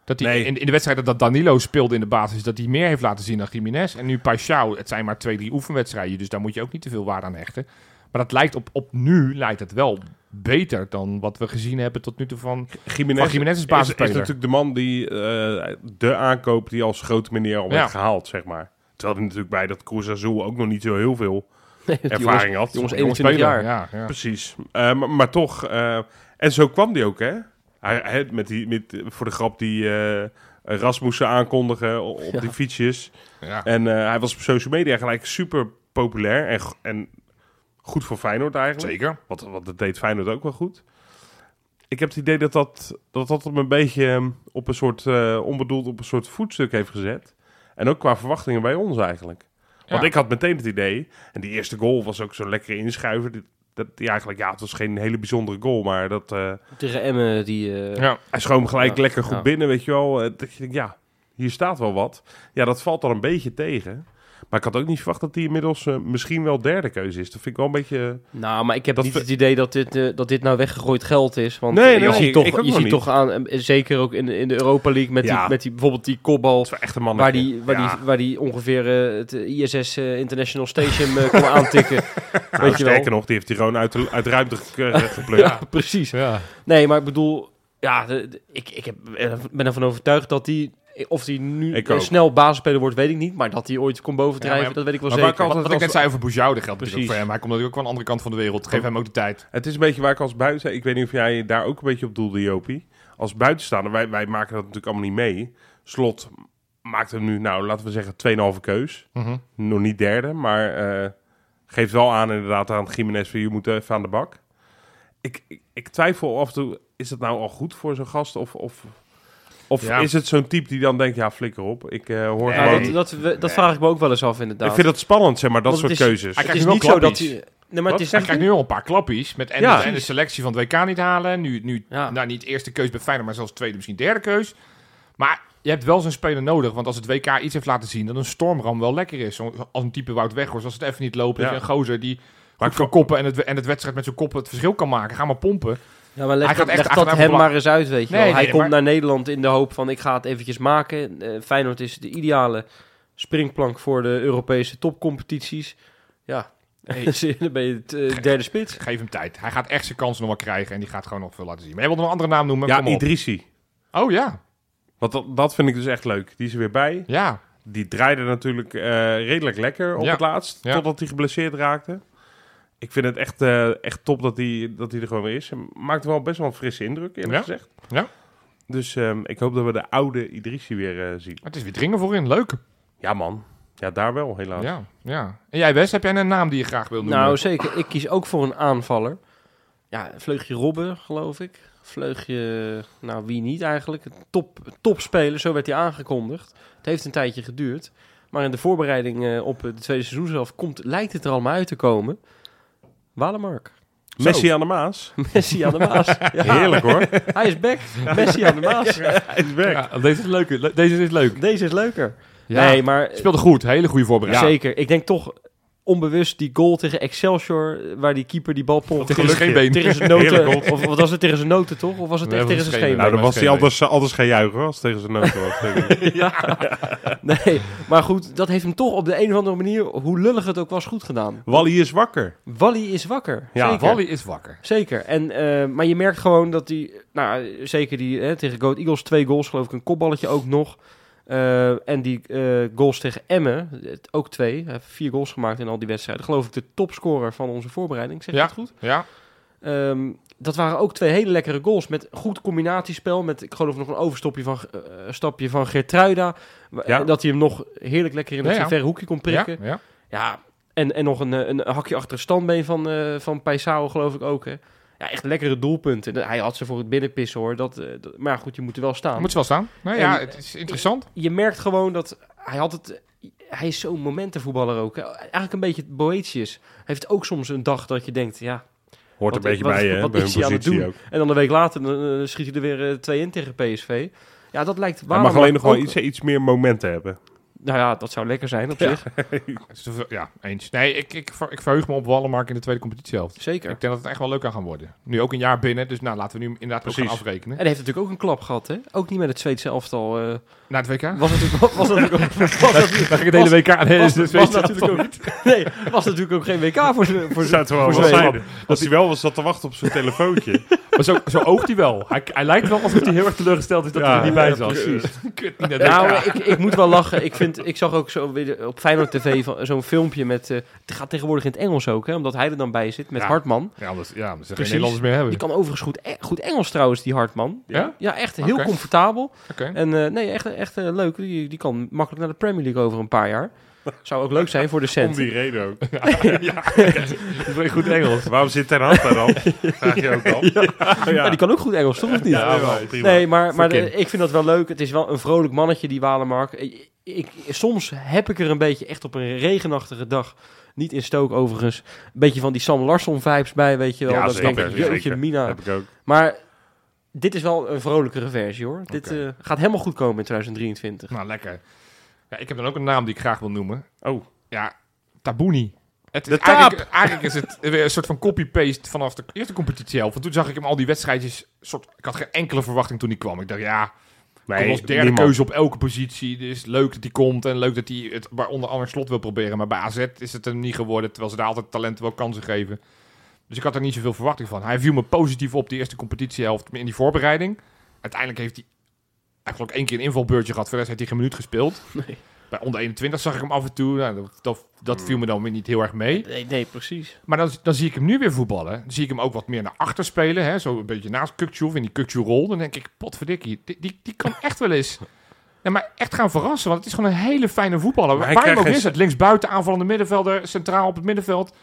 Dat hij Nee. in, in de wedstrijd dat Danilo speelde in de basis, dat hij meer heeft laten zien dan Jiménez. En nu Paixão, het zijn maar twee, drie oefenwedstrijden, dus daar moet je ook niet te veel waarde aan hechten. Maar dat lijkt op, op nu lijkt het wel beter dan wat we gezien hebben tot nu toe van... Jiménez, Van Jiménez is is, is basisspeler. natuurlijk de man die eh, de aankoop die als grote meneer al Ja. werd gehaald, zeg maar. Terwijl hij natuurlijk bij dat Cruz Azul ook nog niet zo heel veel *laughs* Nee, ervaring had. jongens, jonge 21 jaar. Ja, ja. Precies. Eh, maar, maar toch, eh, en zo kwam die ook, hè? Hij, hij- met die, met, voor de grap die eh Rasmussen aankondigen op Ja. die fietsjes. ja. En eh, hij was op social media gelijk super populair en, en goed voor Feyenoord eigenlijk. Zeker. Want, want dat deed Feyenoord ook wel goed. Ik heb het idee dat dat, dat, dat hem een beetje eh, op een soort, eh, onbedoeld op een soort voetstuk heeft gezet. En ook qua verwachtingen bij ons eigenlijk. Want Ja. ik had meteen het idee, en die eerste goal was ook zo'n lekkere inschuiver. Dat, die eigenlijk, ja, het was geen hele bijzondere goal, maar dat, eh, Tegen Emmen, die... eh, Ja. hij schoot hem gelijk Ja, lekker goed ja. binnen, weet je wel. Eh, Dat je denkt, ja, hier staat wel wat. Ja, dat valt dan een beetje tegen. Maar ik had ook niet verwacht dat hij inmiddels eh, misschien wel derde keuze is. Dat vind ik wel een beetje... Nou, maar ik heb Dat niet het idee dat dit, eh, dat dit nou weggegooid geld is. Want Nee, eh, nee, je nee, ziet, ik- toch, ik je ziet niet. toch aan, eh, zeker ook in, de- in de Europa League, met, Ja. die, met die, bijvoorbeeld die kopbal... Dat is wel echt een man. Waar die, waar, ja. die, waar die ongeveer eh, het ISS eh, International Station eh, kon aantikken. *laughs* Nou, weet je wel. sterker nog, die heeft hij gewoon uit de, uit de ruimte ge- eh, *laughs* geplukt. Ja, precies. Ja. Nee, maar ik bedoel, ja, de- de- ik, ik heb, eh, ben ervan overtuigd dat hij, of hij nu Ik ook. snel basisspeler wordt, weet ik niet. Maar dat hij ooit kon bovendrijven, Ja, dat weet ik wel maar waar zeker. kan- Wat, wat ik net zei over Boujou, dat geldt Precies. voor hem. Hij komt natuurlijk ook van de andere kant van de wereld. Geef hem ook de tijd. Het is een beetje waar ik als buiten... Ik weet niet of jij daar ook een beetje op doelde, Jopie. Als buitenstaander, wij, wij maken dat natuurlijk allemaal niet mee. Slot maakt hem nu, nou, laten we zeggen, 2,5 keus. Mhm. Nog niet derde, maar eh, geeft wel aan inderdaad aan Jiménez van je moet even aan de bak. Ik, ik, ik twijfel af en toe, is het nou al goed voor zo'n gast? Of, of, of Ja. is het zo'n type die dan denkt, ja, flikker op. Ik eh, hoor Nee, gewoon... dat, dat, we- dat vraag ik me ook wel eens af, inderdaad. ik vind dat spannend, zeg maar, dat Want soort is- keuzes. Hij het krijgt is nu niet wel zo dat klappies. hij... Nee, maar Wat? het is Hij krijgt nu al een paar klappies. Met en, Ja. de, en de selectie van het WK niet halen. Nu, nu Ja. nou, niet eerste keus bij Feyenoord, maar zelfs tweede, misschien derde keus. Maar je hebt wel zo'n speler nodig. Want als het WK iets heeft laten zien, dat een stormram wel lekker is. Zo, als een type Wout Weghorst. Als het even niet loopt, Ja. is een gozer die Maar goed kan koppen en het, en het wedstrijd met zijn kop het verschil kan maken. Ga maar pompen. Ja, maar leg, Hij gaat dat- echt leg dat hem maar eens uit, weet je Nee, wel. Hij nee, komt maar- naar Nederland in de hoop van ik ga het eventjes maken. Eh, Feyenoord is de ideale springplank voor de Europese topcompetities. Ja, *laughs* dan ben je het eh, derde spits. Geef hem tijd. Hij gaat echt zijn kansen nog wel krijgen en die gaat gewoon nog veel laten zien. Maar jij wilde een andere naam noemen? ja, Kom op. Idrissi. Oh ja. Want dat, dat vind ik dus echt leuk. Die is er weer bij. Ja. Die draaide natuurlijk eh, redelijk lekker op Ja. het laatst. Ja. Totdat hij geblesseerd raakte. Ik vind het echt, eh, echt top dat hij, dat hij er gewoon weer is. Hij maakt wel best wel een frisse indruk, eerlijk Ja. gezegd. Ja. Dus ehm, ik hoop dat we de oude Idrissi weer eh, zien. Het is weer dringen voorin. Leuk. Ja, man. Ja, daar wel, helaas. Ja, ja. En jij Wes, heb jij een naam die je graag wil noemen? Nou, zeker. Ik kies ook voor een aanvaller. Ja, vleugje Robben, geloof ik. Vleugje, nou wie niet eigenlijk. Top, topspeler, zo werd hij aangekondigd. Het heeft een tijdje geduurd. Maar in de voorbereiding eh, op het tweede seizoen zelf komt, lijkt het er allemaal uit te komen. Walemark. Messi aan de Maas. *laughs* Messi aan de Maas. *laughs* Ja, Heerlijk hoor. Hij is back. Messi aan de Maas. *laughs* Hij is weg. Ja, deze is leuk. Le- Deze is leuk. Deze is leuker. Ja. Nee, maar Speelde goed. Hele goede voorbereiding. zeker. Ik denk toch onbewust die goal tegen Excelsior, waar die keeper die bal pompt. Tegen zijn scheenbeen. Tegen zijn noten. Of wat was het tegen zijn noten toch? Of was het Nee, echt tegen zijn scheen-? Nou, dan was hij geen anders, anders gaan juichen als tegen zijn noten was. *laughs* ja. *laughs* Nee, maar goed, dat heeft hem toch op de een of andere manier, hoe lullig het ook was, goed gedaan. Wally is wakker. Wally is wakker. Ja, zeker. Wally is wakker. Zeker. En, eh, maar je merkt gewoon dat hij, nou zeker die hè, tegen Goat Eagles twee goals, geloof ik, een kopballetje ook nog. Eh, en die eh, goals tegen Emmen, het- ook twee. Hij heeft vier goals gemaakt in al die wedstrijden. Geloof ik de topscorer van onze voorbereiding. Zeg je Ja. dat goed? Ja. Ehm, dat waren ook twee hele lekkere goals met goed combinatiespel. Met, ik geloof nog een overstapje van, eh, stapje van Ja. Dat hij hem nog heerlijk lekker in het Ja, verre hoekje kon prikken. ja. Ja, en, en nog een, een hakje achter het standbeen van, eh van Paisao, geloof ik ook. Hè. Ja, echt lekkere doelpunten. Hij had ze voor het binnenpissen hoor. Dat, eh, dat- maar goed, je moet er wel staan. Moet ze wel staan. Nou En- ja, het is interessant. Je merkt gewoon dat hij had het... Hij is zo'n momentenvoetballer ook. Eigenlijk een beetje Boetius. Hij heeft ook soms een dag dat je denkt, ja... Hoort Wat- een beetje wat- bij je, hè, wat bij is hun aan het positie doen? ook. En dan een week later dan, eh, schiet hij er weer eh, twee in tegen PSV. Ja, dat lijkt Hij mag alleen nog wel iets, iets meer momenten hebben. Nou ja, dat zou lekker zijn op Ja. zich. *laughs* Ja, eens. Nee, ik, ik, ik verheug me op Wallenmark in de tweede competitiehelft. Zeker. Ik denk dat het echt wel leuk aan gaan worden. Nu ook een jaar binnen, dus nou laten we nu inderdaad ook gaan Precies. afrekenen. En hij heeft natuurlijk ook een klap gehad, hè? Ook niet met het Zweedse elftal. eh Na het WK? was natuurlijk, was natuurlijk ook... Was natuurlijk, Mag *laughs* ik het hele WK? Nee, was, was natuurlijk ook, nee, was natuurlijk ook geen WK voor, voor, voor, Zou het wel voor Zweden. Als hij wel was zat te wachten op zijn telefoontje. *laughs* Maar zo, zo oogt hij wel. Hij, hij lijkt wel alsof hij heel erg teleurgesteld is dat hij er niet bij ja, zat. precies. Kut, niet Nou, ik, ik moet wel lachen. Ik, vind, ik zag ook zo weer op Feyenoord TV zo'n filmpje met... eh, het gaat tegenwoordig in het Engels ook, hè? Omdat hij er dan bij zit met Ja. Hartman. Ja, anders, ja, zijn geen Precies. Nederlanders meer hebben. Die kan overigens goed, e- goed Engels trouwens, die Hartman. Ja? Ja, echt heel comfortabel. En eh, nee, echt, echt eh, leuk. Die, die kan makkelijk naar de Premier League over een paar jaar. Zou ook leuk zijn voor de Om cent. die reden ook. *laughs* ja, goed Engels. Waarom zit Ten Hag daar dan? Vraag je ook al. *laughs* Ja, Ja, die kan ook goed Engels, toch? Of niet? Ja, wel, prima. Nee, maar, maar de- ik vind dat wel leuk. Het is wel een vrolijk mannetje, die Walemark. Ik, ik, soms heb ik er een beetje, echt op een regenachtige dag, niet in Stoke overigens, een beetje van die Sam Larsson vibes bij, weet je wel. Ja, dat ik zeker, denk, jeetje, zeker. Mina. heb ik ook. Maar dit is wel een vrolijkere versie, hoor. Dit Oké. eh, gaat helemaal goed komen in 2023. Nou, lekker. Ja, ik heb dan ook een naam die ik graag wil noemen. Oh, Ja, Tabouni. Het is De Taap. eigenlijk, eigenlijk is het weer een soort van copy-paste vanaf de eerste competitie helft. Want toen zag ik hem al die wedstrijdjes. Soort, ik had geen enkele verwachting toen hij kwam. Ik dacht, ja, nee, Kom als derde niemand. keuze op elke positie. Dus leuk dat hij komt en leuk dat hij het bij onder andere slot wil proberen. Maar bij AZ is het hem niet geworden, terwijl ze daar altijd talenten wel kansen geven. Dus ik had er niet zoveel verwachting van. Hij viel me positief op die eerste competitiehelft in die voorbereiding. Uiteindelijk heeft hij eigenlijk één keer een invalbeurtje gehad. Verder heeft hij geen minuut gespeeld. Nee. Bij onder 21 zag ik hem af en toe. Nou, dat, dat, dat viel me dan weer niet heel erg mee. Nee, nee, precies. Maar dan, dan zie ik hem nu weer voetballen. Dan zie ik hem ook wat meer naar achter spelen. Hè? Zo een beetje naast Kukçu in die Kukçu-rol. Dan denk ik, potverdikkie, die, die, die kan *laughs* echt wel eens... Ja, maar echt gaan verrassen, want het is gewoon een hele fijne voetballer. Maar hij Waar hem ook krijgt geen- neerzet, linksbuiten, aanvallende middenvelder, centraal op het middenveld.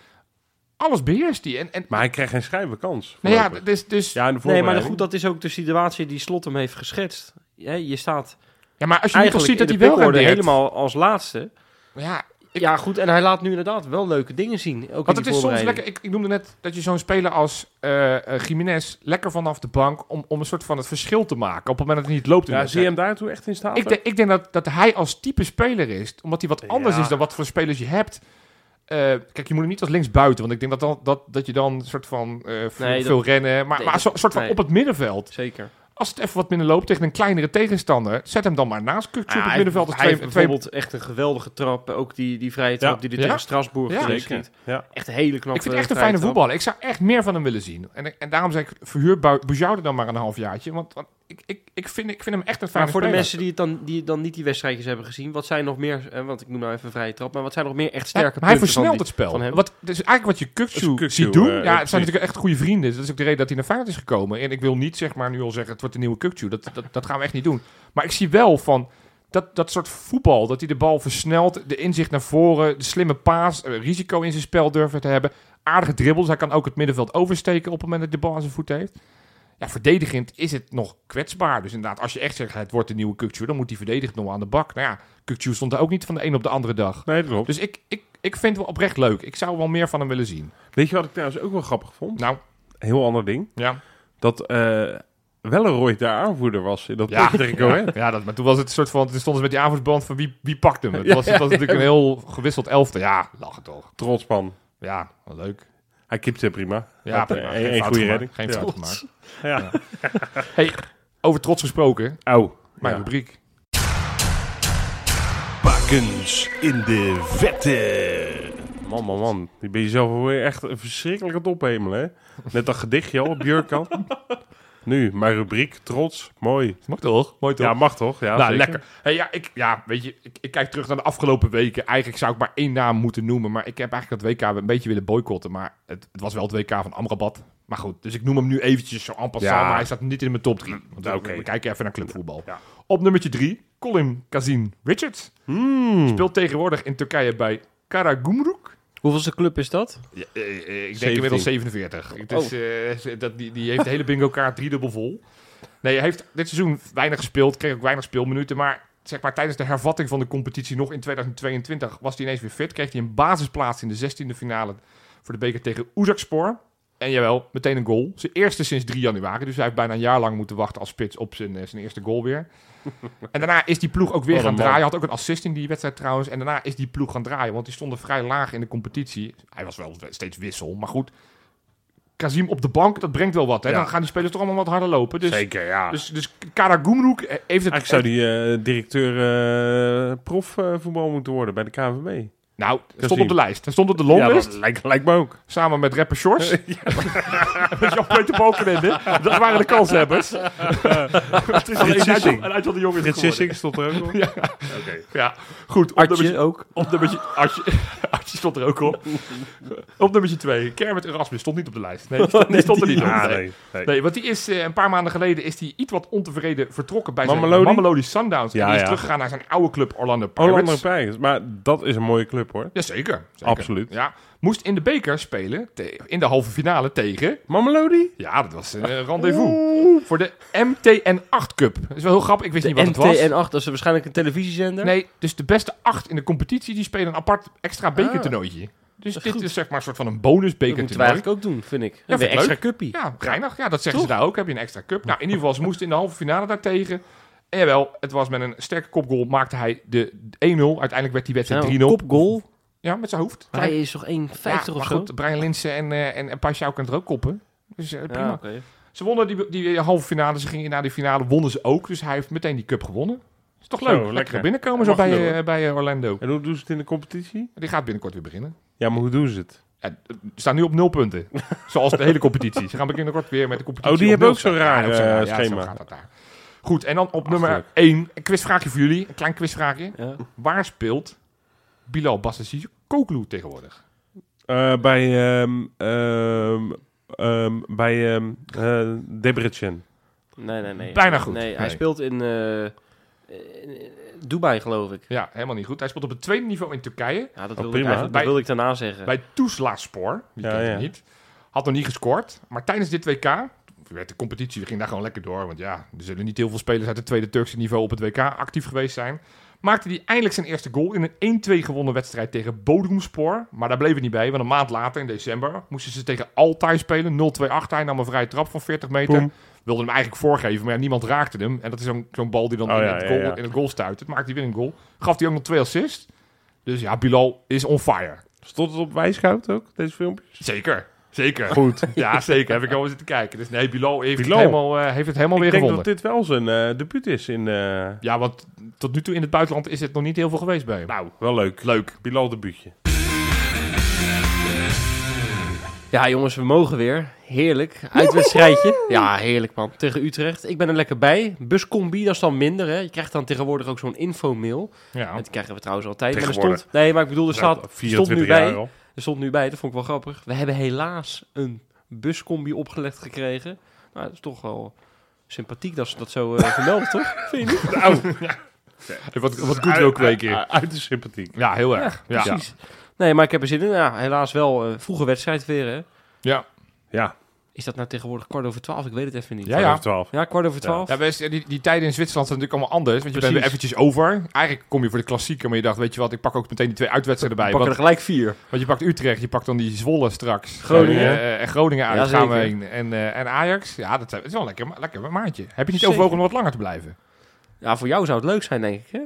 Alles beheerst hij. En, en, Maar hij krijgt geen schijve kans. nou ja, dus, dus, ja. ja, in de Nee, maar goed, dat is ook de situatie die Slot hem heeft geschetst. Je staat maar als je eigenlijk ziet dat hij wel rendeert. helemaal als laatste. Ja, ik- Ja, goed, en hij laat nu inderdaad wel leuke dingen zien. Ook want het is soms lekker... Ik, ik noemde net dat je zo'n speler als eh, Jiménez lekker vanaf de bank... Om, om een soort van het verschil te maken. Op het moment dat het niet loopt Ja, zie je hem daartoe echt in staat? Ik, denk- ik denk dat, dat hij als type speler is, omdat hij wat anders Ja. is dan wat voor spelers je hebt. Eh, kijk, je moet hem niet als linksbuiten, want ik denk dat, dan, dat, dat je dan een soort van veel, Nee, dat- veel rennen, maar, nee, maar dat- zo- een soort van nee. op het middenveld. Zeker. Als het even wat minder loopt tegen een kleinere tegenstander, zet hem dan maar naast Kukçu op Ja, het hij- middenveld. Hij twee, heeft twee, bijvoorbeeld echt een geweldige trap. Ook die, die vrije trap Ja. die Ja. tegen Strasbourg Ja. Zeker. schiet. Ja. Echt een hele knappe ik vind het echt een fijne trap. voetballer. Ik zou echt meer van hem willen zien. En, en daarom zeg ik, verhuur Bu- Bujoude dan maar een halfjaartje. Want, want ik, ik, ik, vind, ik vind hem echt een fijne Maar voor de mensen die, het dan, die dan niet die wedstrijdjes hebben gezien, wat zijn nog meer, eh, want ik noem nou even een vrije trap, maar wat zijn nog meer echt Ja, sterke maar hij punten versnelt die- het spel. van hem? Wat, dus eigenlijk wat je Kukçu, ziet doen. eh, ja, ja, het zijn natuurlijk echt goede vrienden. Dat is ook de reden dat hij naar Feyenoord is gekomen. En ik wil niet zeg maar nu al zeggen, het wordt de nieuwe Kukçu. Dat, dat, dat gaan we echt niet doen. Maar ik zie wel van dat, dat soort voetbal. Dat hij de bal versnelt, de inzicht naar voren, de slimme paas, eh, risico in zijn spel durven te hebben. Aardige dribbels. Hij kan ook het middenveld oversteken op het moment dat hij de bal aan zijn voeten heeft. Ja, verdedigend is het nog kwetsbaar. Dus inderdaad, als je echt zegt, het wordt de nieuwe Kukçu, dan moet hij verdedigend nog aan de bak. Nou ja, Kukçu stond er ook niet van de een op de andere dag. Nee, dat klopt. Dus ik, ik, ik vind het wel oprecht leuk. Ik zou wel meer van hem willen zien. Weet je wat ik trouwens ook wel grappig vond? Nou, Een heel ander ding. ja. Dat eh Welleroy daar aanvoerder was in dat Ja, *laughs* Go Ahead. ja dat, maar toen was het een soort van... Toen stonden ze met die aanvoersband van wie, wie pakt hem. Het *laughs* Ja, was, het was ja, natuurlijk een heel gewisseld elfte. Ja, lachen toch. Trots man. Ja, wel leuk. Hij kipt ze prima. Ja, prima. Geen goede gemaakt. redding. Geen Ja. fout gemaakt. Ja. *laughs* Hey, over trots gesproken. Au. Mijn Ja. rubriek. Bakens in de vette. Man, man, man. Die ben je zelf weer echt verschrikkelijk aan het ophemelen, hè? Net dat gedichtje al op Björkan. *laughs* Nu, mijn rubriek, trots, mooi. Mag toch? Mooi toch? Ja, mag toch? Ja, nou, zeker. lekker. Hey, ja, ik, ja, weet je, ik, ik kijk terug naar de afgelopen weken. Eigenlijk zou ik maar één naam moeten noemen. Maar ik heb eigenlijk dat WK een beetje willen boycotten. Maar het, het was wel het WK van Amrabat. Maar goed, dus ik noem hem nu eventjes zo passant. Ja. Maar hij staat niet in mijn top 3. Want we- Oké. we kijken even naar clubvoetbal. Ja. Op nummertje 3, Colin Kazin Richards. Hmm. Speelt tegenwoordig in Turkije bij Karagümrük. Hoeveelste club is dat? Ja, eh, eh, ik denk 17. inmiddels 47. Het is, eh, dat, die, die heeft de hele bingo kaart driedubbel vol. Nee, hij heeft dit seizoen weinig gespeeld, kreeg ook weinig speelminuten. Maar zeg maar tijdens de hervatting van de competitie nog in 2022 was hij ineens weer fit. Kreeg hij een basisplaats in de 16e finale voor de beker tegen Uzakspor. En jawel, meteen een goal. Zijn eerste sinds 3 januari. Dus hij heeft bijna een jaar lang moeten wachten als spits op zijn, eh, zijn eerste goal weer. *laughs* en daarna is die ploeg ook weer gaan draaien. Had ook een assist in die wedstrijd trouwens. En daarna is die ploeg gaan draaien. Want die stonden vrij laag in de competitie. Hij was wel steeds wissel. Maar goed, Kazim op de bank, dat brengt wel wat. Hè? Ja. Dan gaan die spelers toch allemaal wat harder lopen. Dus, Zeker, ja. dus, dus Karagümrük heeft het... Eigenlijk zou die eh, directeur eh profvoetbal moeten worden bij de KNVB. Nou, stond op de lijst. Stond op de Ja, longlist. dat lijkt, lijkt me ook. Samen met rapper Shorts. *laughs* *laughs* Met Jan-Peter Balkenende. Dat waren de kanshebbers. *laughs* Het is een uit van de jongens Frits geworden. Sissing stond er ook nog. Ja. Oké. Ja, goed. Op ook. op nummertje, Artje, Artje stond er ook op. Op nummertje 2. Kermit Erasmus stond niet op de lijst. Nee, die stond, die stond er niet op. Ah, Nee. nee, want die is eh, een paar maanden geleden is die iets wat ontevreden vertrokken bij zijn Mamelodi? Mamelodi Sundowns. en Ja, die is ja. teruggegaan naar zijn oude club Orlando Pirates. Orlando Pirates. Maar dat is een mooie club, hoor. Jazeker. zeker. Absoluut. Ja, moest in de beker spelen, in de halve finale tegen... Mamelodi? Ja, dat was een eh, rendezvous. Voor de MTN8 Cup. Dat is wel heel grappig, ik wist niet wat het was. NTN8, dat is waarschijnlijk een televisiezender. Nee, dus de beste acht in de competitie, die spelen een apart extra bekertoernooitje. Dus Dat is dit goed. is zeg maar een soort van een bonus dat moeten we bekertoernooi. eigenlijk ook doen, vind ik. Ja, een extra leuk. cuppie. Ja, geinig. Ja, dat zeggen ze daar ook. Heb je een extra cup. Nou, in ieder geval, ze moesten in de halve finale daartegen. En jawel, het was met een sterke kopgoal maakte hij de 1-0. Uiteindelijk werd die wedstrijd 3-0. Nou, kopgoal. Ja, met zijn hoofd. Maar hij is toch 1,50 Ja, of maar zo? goed, Brian Linsen en, eh en, en kunnen er ook koppen. Dus eh, prima. Ja. Ze wonnen die, die halve finale. Ze gingen naar de finale, wonnen ze ook. Dus hij heeft meteen die cup gewonnen. Is toch Zo, leuk? lekker. Lekker binnenkomen zo bij, eh, bij eh, Orlando. En hoe doen ze het in de competitie? Die gaat binnenkort weer beginnen. Ja, maar hoe doen ze het? Ja, ze staan nu op nul punten. *laughs* Zoals de hele competitie. Ze gaan binnenkort weer met de competitie. Oh, die hebben ook zo'n raar, eh, raar. Ja, schema. zo gaat dat daar. Goed, en dan op nummer Achterlijk. 1. Een quizvraagje voor jullie. Een klein quizvraagje. Ja. Waar speelt Bilal Bassassi Koklu tegenwoordig? Eh, bij ehm, ehm, ehm, bij ehm eh, Debrecen. Nee, nee, nee. Bijna goed. Nee, hij Nee. speelt in, eh, in- Dubai, geloof ik. Ja, helemaal niet goed. Hij speelt op het tweede niveau in Turkije. Ja, dat Oh, wilde, ik, Bij- wilde ik daarna zeggen. Bij Tuzla-spoor. Die Ja, kent ja. niet. Had nog niet gescoord. Maar tijdens dit WK... werd de competitie we gingen daar gewoon lekker door. Want ja, er zullen niet heel veel spelers uit het tweede Turkse niveau op het WK actief geweest zijn. Maakte hij eindelijk zijn eerste goal in een 1-2 gewonnen wedstrijd tegen Bodrumspor. Maar daar bleef het niet bij, want een maand later, in december, moesten ze tegen Altai spelen. 0-2 achter. Hij nam een vrije trap van 40 meter. Wilde hem eigenlijk voorgeven, maar ja, niemand raakte hem. En dat is zo'n zo'n bal die dan Oh, in, ja, het goal, ja. in het goal stuit. Het maakte hij weer een goal. Gaf hij ook nog twee assists. Dus ja, Bilal is on fire. Stond het op Wijscout ook, deze filmpjes? Zeker. Zeker. Goed. *laughs* Ja, zeker. Heb ik al zitten kijken. Dus nee, Bilal heeft, Bilal. Het, helemaal, eh, heeft het helemaal Ik weer denk gevonden. dat dit wel zijn eh debuut is in... eh, Ja, want tot nu toe in het buitenland is het nog niet heel veel geweest bij hem. nou, wel leuk. Leuk. Bilal debuutje. Ja, jongens, we mogen weer. Heerlijk. Uitwedstrijdje. Ja, heerlijk, man. Tegen Utrecht. Ik ben er lekker bij. Buscombi, dat is dan minder, hè. Je krijgt dan tegenwoordig ook zo'n infomail. Ja. Dat krijgen we trouwens altijd. Maar er stond... Nee, maar ik bedoel, er staat, stond 24 nu jaar bij... al. Er stond nu bij, dat vond ik wel grappig. We hebben helaas een buscombi opgelegd gekregen. Nou, dat is toch wel sympathiek dat ze dat zo eh vermelden, toch? *laughs* Vind je niet? Nou, Even wat, wat goodwill kweken hier. Uit, uit de sympathiek. Ja, heel erg. Ja. Precies. Nee, maar ik heb er zin in. Ja, helaas wel eh vroege wedstrijd weer, hè. Ja. Ja, Is dat nou tegenwoordig kwart over twaalf? Ik weet het even niet. Ja, ja. over 12. Ja, kwart over twaalf. Ja, wees- die, die tijden in Zwitserland zijn natuurlijk allemaal anders. Want je bent weer eventjes over. Eigenlijk kom je voor de klassieker, maar je dacht, weet je wat, ik pak ook meteen die twee uitwedstrijden bij. We pakken Want, er gelijk vier. want je pakt Utrecht, je pakt dan die Zwolle straks. Groningen. Eh, en Groningen uit Ja, gaan we zeker. heen. En, eh, en Ajax, ja, dat, is wel een lekker, lekker maandje. Heb je niet Zeker. overwogen om wat langer te blijven? Ja, voor jou zou het leuk zijn, denk ik, hè?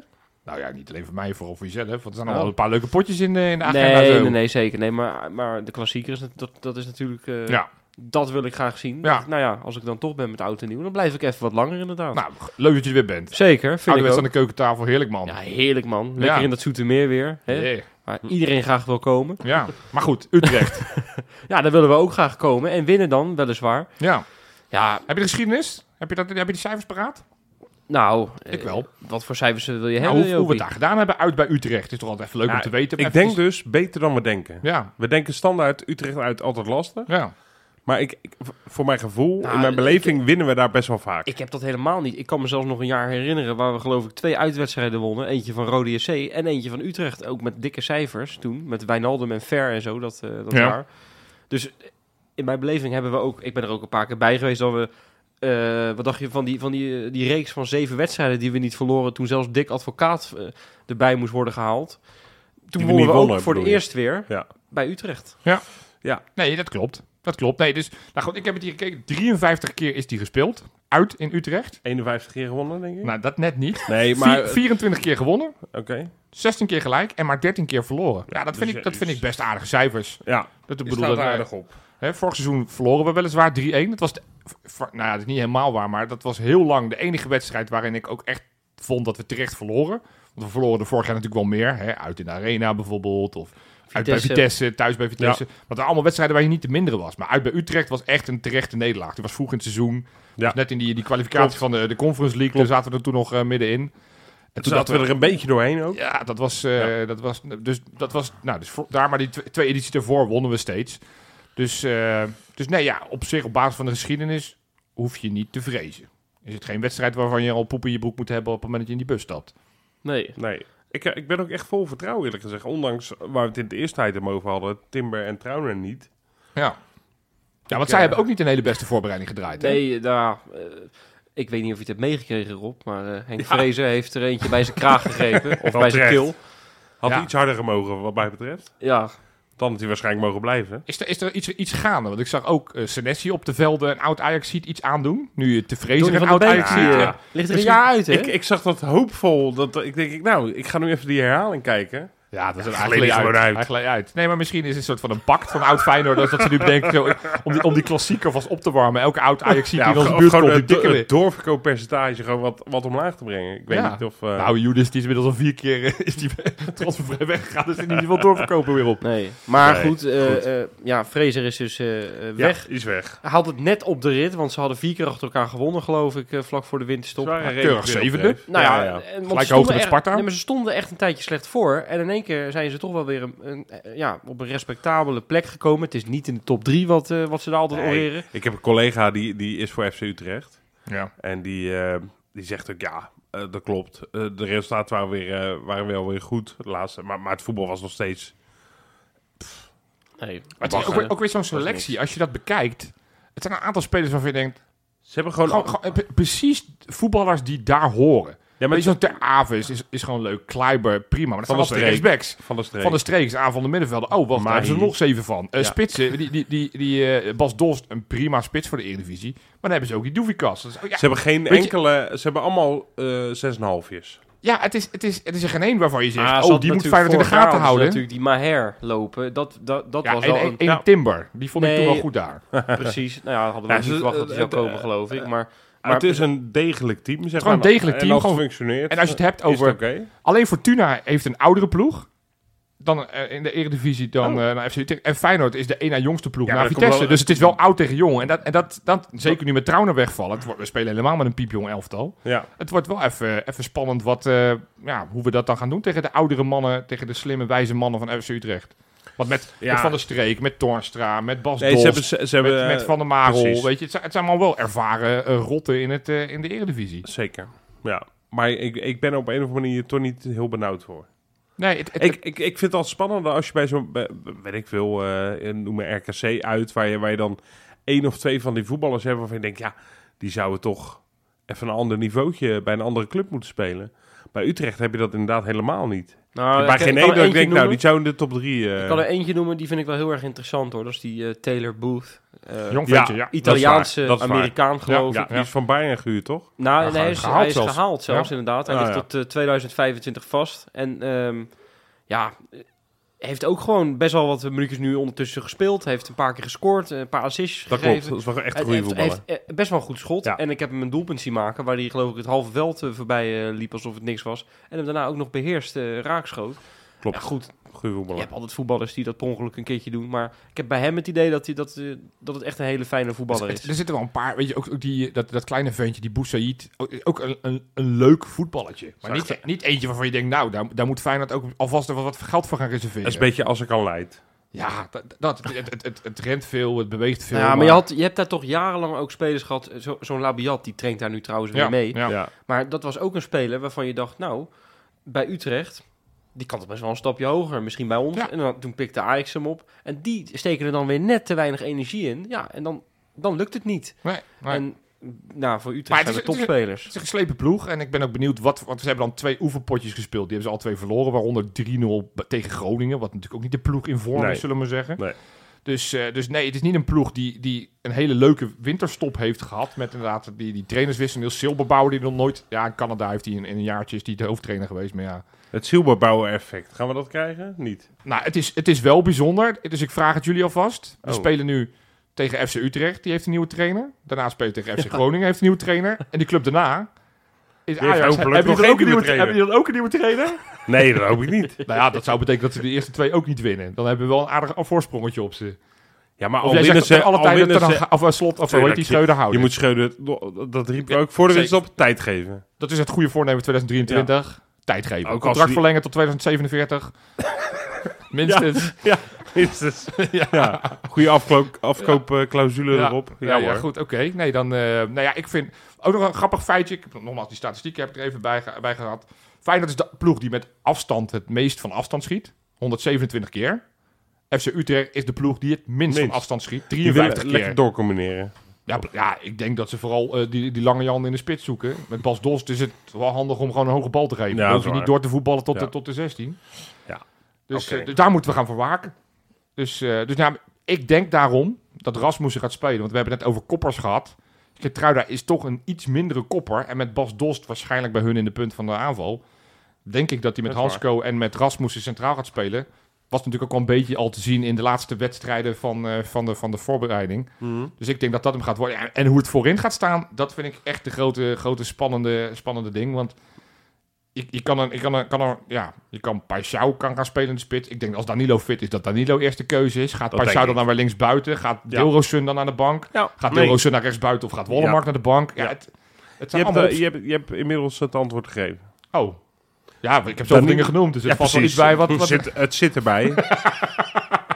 Nou ja, niet alleen voor mij, vooral voor jezelf. Want er zijn al Oh. een paar leuke potjes in de, in de agenda. Nee, zo. nee, nee, zeker. Nee, maar, maar de klassieker is, dat, dat is natuurlijk... eh, Ja, Dat wil ik graag zien. Ja. Nou ja, als ik dan toch ben met oud en nieuw, dan blijf ik even wat langer inderdaad. nou, leuk dat je er weer bent. Zeker, vind ik Ouderwets ook. aan de keukentafel, heerlijk man. Ja, heerlijk man. Lekker Ja. in dat zoete meer weer. Hè? Yeah. Waar iedereen graag wil komen. Ja, maar goed, Utrecht. *laughs* Ja, daar willen we ook graag komen. En winnen dan, weliswaar. ja. Ja, Heb je de geschiedenis? Heb je, dat, heb je die cijfers paraat? nou... Ik eh, wel. Wat voor cijfers wil je Nou, hebben, hoe, hoe we het daar gedaan hebben uit bij Utrecht. is toch altijd even leuk om te weten. Ik denk dus beter dan we denken. Ja, We denken standaard Utrecht uit altijd lastig. ja. Maar ik, ik- voor mijn gevoel, Nou, in mijn beleving, winnen we daar best wel vaak. Ik heb dat helemaal niet. Ik kan me zelfs nog een jaar herinneren waar we geloof ik twee uitwedstrijden wonnen. Eentje van Rode SC en eentje van Utrecht. Ook met dikke cijfers toen. Met Wijnaldum en Ver en zo dat, eh, dat Ja. jaar. Dus in mijn beleving hebben we ook... Ik ben er ook een paar keer bij geweest dat we... eh, wat dacht je van die, van die, eh, die reeks van zeven wedstrijden die we niet verloren... toen zelfs Dick Advocaat eh, erbij moest worden gehaald. Toen wonnen we ook wonnen, voor je? eerst weer Ja. bij Utrecht. Nee, dat klopt. Dat klopt. Nee, dus, nou goed, ik heb het hier gekeken. 53 keer is die gespeeld. Uit in Utrecht. 51 keer gewonnen, denk ik. Nou, dat net niet. nee, maar... 24 keer gewonnen. Oké. 16 keer gelijk en maar 13 keer verloren. Ja, dat dus vind, ik, dat vind ik best aardige cijfers. Ja, Dat bedoel staat dat, eh, aardig op. Hè, vorig seizoen verloren we weliswaar 3-1. Dat was, de, nou ja, dat is niet helemaal waar, maar dat was heel lang de enige wedstrijd waarin ik ook echt vond dat we terecht verloren. Want we verloren de vorig jaar natuurlijk wel meer. Hè, uit in de arena bijvoorbeeld, of uit bij Vitesse. Thuis bij Vitesse. Want dat waren allemaal wedstrijden waar je niet te minderen was. Maar uit bij Utrecht was echt een terechte nederlaag. Die was vroeg in het seizoen. Ja. Net in die, die kwalificatie Klopt. van de, de Conference League. Daar zaten we er toen nog eh, middenin. En Toen zaten we er een beetje doorheen ook. ja, dat was, eh, dat was, dus dat was, nou, dus voor, daar maar die tw- twee edities ervoor wonnen we steeds. Dus, eh, dus nee, ja, op zich, op basis van de geschiedenis, hoef je niet te vrezen. Is het geen wedstrijd waarvan je al poep in je broek moet hebben op het moment dat je in die bus stapt? Nee. Nee. Ik, ik ben ook echt vol vertrouwen, eerlijk gezegd. Ondanks waar we het in de eerste tijd over hadden, Timber en Trauner niet. Ja. Ja, want Ik, zij eh, hebben ook niet een hele beste voorbereiding gedraaid. hè? Nee, nou, eh, ik weet niet of je het hebt meegekregen, Rob. Maar eh, Henk Ja. Vrezen heeft er eentje bij zijn kraag gegrepen. *laughs* of bij zijn keel. Had Ja. iets harder gemogen, wat mij betreft. Ja, Dan had hij waarschijnlijk mogen blijven. Is er, is er iets, iets gaande? Want ik zag ook eh Senesi op de velden een oud Ajax ziet iets aandoen. Nu je te vrezen een van oud Ajax Ja. ziet. eh, ligt er een Misschien- jaar uit, hè? Ik, ik zag dat hoopvol. Dat, ik denk, ik, nou, ik ga nu even die herhaling kijken. Ja, dat is Ja, gewoon uit. Uit. Nee, maar misschien is het een soort van een pact van oud Feyenoord. Dat ze nu bedenken zo, om, die, om die klassieker vast op te warmen. Elke oud Ajax ziet die in onze buurt komt, die het, dikke het doorverkooppercentage gewoon wat, wat omlaag te brengen. Ik weet Ja. niet of... eh, Nou, Judas die is inmiddels al vier keer eh, is die *laughs* transfervrij weggegaan. Dus er niet veel doorverkopen weer op. Nee, maar Nee, goed, eh, goed. eh, ja, Fraser is dus ja, weg. is weg. Hij had het net op de rit, want ze hadden vier keer achter elkaar gewonnen, geloof ik, vlak voor de winterstop. Ja, keurig zevende. Nou ja, ja, ja. Gelijk hoogte met Sparta. Nee, maar ze stonden echt een tijdje slecht voor. En in één keer zijn ze toch wel weer een, een, eh, ja, op een respectabele plek gekomen. Het is niet in de top drie wat, eh, wat ze daar altijd Nee. oreren. Ik heb een collega die, die is voor FC Utrecht. Ja. En die, eh, die zegt ook, ja, eh, dat klopt. Eh, de resultaten waren, weer, eh, waren wel weer goed, de laatste. Maar, maar het voetbal was nog steeds... Nee, Maar het is ook, weer- ook weer zo'n selectie. Als je dat bekijkt. Het zijn een aantal spelers waarvan je denkt. Ze hebben gewoon... Gewoon, gewoon, pre- precies voetballers die daar horen. Ja, maar zo'n Ter Aves is, is gewoon leuk. Kleiber, prima. Maar dat Van zijn de Streek. rechtsbacks. van de streek. Van de streeks, aan van de middenvelden. Oh, wacht, daar hebben ze er nog zeven van. Eh Ja. Spitsen, die, die, die, die eh, Bas Dost, een prima spits voor de Eredivisie. Maar dan hebben ze ook die Doevikas. Is- oh ja, Ze hebben geen Weet je- enkele... Ze hebben allemaal eh zes en halfjes. ja, het is, het, is, het is er geen één waarvan je zegt, Ah, oh, die moet Feyenoord in de gaten houden. natuurlijk die Maher lopen. Dat, dat, dat Ja, was en, wel en, een... Timber, die vond ik toen wel goed daar. *laughs* Precies. Nou ja, hadden we Ja, niet verwacht dat hij zou komen, geloof ik. Maar, Maar maar het is een degelijk team, zeg Gewoon maar. een degelijk En team, als het gewoon- functioneert, En als je het hebt is het over... oké. Alleen Fortuna heeft een oudere ploeg. Dan eh, in de Eredivisie dan Oh. eh, naar FC Utrecht. En Feyenoord is de één na jongste ploeg Ja, naar Vitesse. dus het is wel oud tegen jong. En dat, en dat, dat zeker nu met Trauner wegvallen. Het wordt, we spelen helemaal met een piepjong elftal. Ja. Het wordt wel even, even spannend wat, eh, ja, hoe we dat dan gaan doen tegen de oudere mannen. Tegen de slimme, wijze mannen van FC Utrecht. Want met, Ja. met Van der Streek, met Toornstra, met Bas Nee, Dost, ze hebben... Ze, ze hebben met, Van der Marel. precies. Weet je, het, zijn, het zijn allemaal wel ervaren eh, rotten in, het, eh, in de Eredivisie. Zeker, ja. Maar ik, ik ben op een of andere manier toch niet heel benauwd voor. Nee, het, het- Ik, ik, ik vind het altijd spannender als je bij zo'n, weet ik veel, eh noem maar RKC uit, waar je, waar je dan één of twee van die voetballers hebt waarvan je denkt, ja, die zouden toch even een ander niveautje bij een andere club moeten spelen. Bij Utrecht heb je dat inderdaad helemaal niet. nou, bij ik- geen ik één dat ik denk, nou, die zou in de top drie... eh, Ik kan er eentje noemen, die vind ik wel heel erg interessant hoor. Dat is die eh, Taylor Booth. Eh, jong ja, ventje, ja. Italiaanse dat is waar. Amerikaan geloof ja, ik. die is van Bayern gehuurd, toch? Nou, Ja, nee, hij is, gehaald hij is zelfs. gehaald zelfs Ja. inderdaad. Hij Ah, ligt ja. tot eh, 2025 vast. En ehm, ja, eh, heeft ook gewoon best wel wat minuutjes nu ondertussen gespeeld. Heeft een paar keer gescoord, een paar assists Dat gegeven. klopt, dat is wel echt een goede voetballer. heeft eh, best wel een goed schot. Ja. En ik heb hem een doelpunt zien maken, waar hij geloof ik het halve veld eh, voorbij eh, liep alsof het niks was. En hem daarna ook nog beheerst eh, raakschoot. Klopt, Ja, goed, goede je hebt altijd voetballers die dat per ongeluk een keertje doen. Maar ik heb bij hem het idee dat, hij, dat, eh, dat het echt een hele fijne voetballer Er, is. er zitten wel een paar, weet je, ook, ook die, dat, dat kleine ventje, die Boussaïd, ook, ook een, een, een leuk voetballetje. Maar niet, niet eentje waarvan je denkt, nou, daar, daar moet Feyenoord ook alvast even wat geld voor gaan reserveren. Dat is een beetje als ik al leid. Ja, dat, dat, het, het, het, het rent veel, het beweegt veel. ja, maar je, had, je hebt daar toch jarenlang ook spelers gehad. eh, Zo, Zo'n Labiat, die traint daar nu trouwens weer ja, mee. Ja. Ja. Maar dat was ook een speler waarvan je dacht, nou, bij Utrecht, die kan toch best wel een stapje hoger. Misschien bij ons. Ja. En dan, toen pikte Ajax hem op. En die steken er dan weer net te weinig energie in. Ja, en dan, dan lukt het niet. Nee, nee. En nou, voor Utrecht zijn we is- topspelers. Het is een geslepen ploeg en ik ben ook benieuwd wat... Want ze hebben dan twee oefenpotjes gespeeld. Die hebben ze al twee verloren, waaronder 3-0 b- tegen Groningen. Wat natuurlijk ook niet de ploeg in vorm Nee. is, zullen we maar zeggen. Nee. Dus, eh, dus nee, het is niet een ploeg die, die een hele leuke winterstop heeft gehad. Met inderdaad die, die trainerswissel. Niels Silberbouwer die nog nooit... Ja, in Canada heeft hij in, in een jaartje is die de hoofdtrainer geweest. Maar ja, Het Silberbouwer effect. Gaan we dat krijgen? Niet. Nou, het is, het is wel bijzonder. Dus ik vraag het jullie alvast. We Oh. spelen nu tegen FC Utrecht. Die heeft een nieuwe trainer. Daarna spelen we tegen FC Groningen. Heeft een nieuwe trainer. En die club daarna is Ajax. Hebben jullie dan ook een nieuwe Hebben jullie dan ook een nieuwe trainer? *laughs* Nee, dat hoop ik niet. *laughs* nou ja, dat zou betekenen dat ze de eerste twee ook niet winnen. Dan hebben we wel een aardig voorsprongetje op ze. Ja, maar Of al winnen ze... alle al tijden ten ze of een slot of hoe die Schreuder houden. je moet Schreuder... Dat riep ik ook voor de winst op. Tijd geven. Dat is het goede voornemen 2023. Tijd geven. Ook Contract verlengen tot 2047. Minstens. *laughs* Minstens. ja. Goede afkoop, afkoopclausule Ja. erop. Ja, ja, goed, oké. Nee, dan... eh, nou ja, ik vind... Ook nog een grappig feitje. Ik heb nogmaals die statistieken heb ik er even bij, bij gehad. Feyenoord is de ploeg die met afstand het meest van afstand schiet. 127 keer. FC Utrecht is de ploeg die het minst, Minst. van afstand schiet. Die willen 53 lekker keer. doorcombineren. Ja, ja, ik denk dat ze vooral eh, die, die lange Jan in de spits zoeken. Met Bas Dost is het wel handig om gewoon een hoge bal te geven. Ja, dan hoef je niet door te voetballen tot, Ja. de, tot de 16. Ja. Dus, eh, dus daar moeten we gaan voor waken. Dus, eh, dus nou, ik denk daarom dat Rasmussen gaat spelen. Want we hebben het net over koppers gehad. Getruida is toch een iets mindere kopper. En met Bas Dost waarschijnlijk bij hun in de punt van de aanval. Denk ik dat hij met Dat Hansco en met Rasmussen centraal gaat spelen. Was natuurlijk ook al een beetje al te zien in de laatste wedstrijden van, eh, van, de, van de voorbereiding. Mhm. Dus ik denk dat dat hem gaat worden. Ja, en hoe het voorin gaat staan, dat vind ik echt de grote, grote spannende, spannende ding. Want je, je kan er, je kan er, kan er, ja, je kan kan gaan spelen in de spits. Ik denk als Danilo fit is, dat Danilo eerste keuze is. Gaat denk dan ik. naar weer links buiten? Gaat Ja. Dilrosun dan aan de bank? Ja. Gaat Nee. Dilrosun naar rechts buiten of gaat Wollemark Ja. naar de bank? Ja, Ja. Het, het Je, zijn hebt, allemaal eh, je, hebt, je hebt inmiddels het antwoord gegeven. Oh. Ja, ik heb zoveel dingen genoemd, dus er Ja, valt wel iets bij. Wat, wat, Zit, het zit erbij.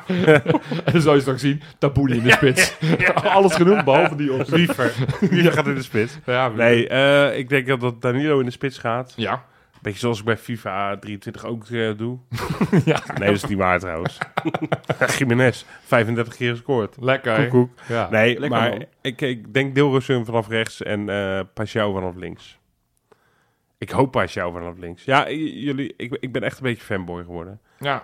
en dan zal je straks zien, Tabouli in de spits. *laughs* Alles genoemd, behalve die optie. Wiever. *laughs* Wiever gaat in de spits. Ja, Nee, eh, ik denk dat, dat Danilo in de spits gaat. Ja. Beetje zoals ik bij FIFA 23 ook eh, doe. *laughs* ja. Nee, dat is niet waar trouwens. *laughs* Jiménez, 35 keer gescoord. Lekker. Koek, koek. Ja. Nee, Lekker, maar man. ik, ik denk Dilrosun vanaf rechts en Paixão vanaf links. Ik hoop Paixão vanaf links. Ja, jullie, ik, ik ben echt een beetje fanboy geworden. Ja,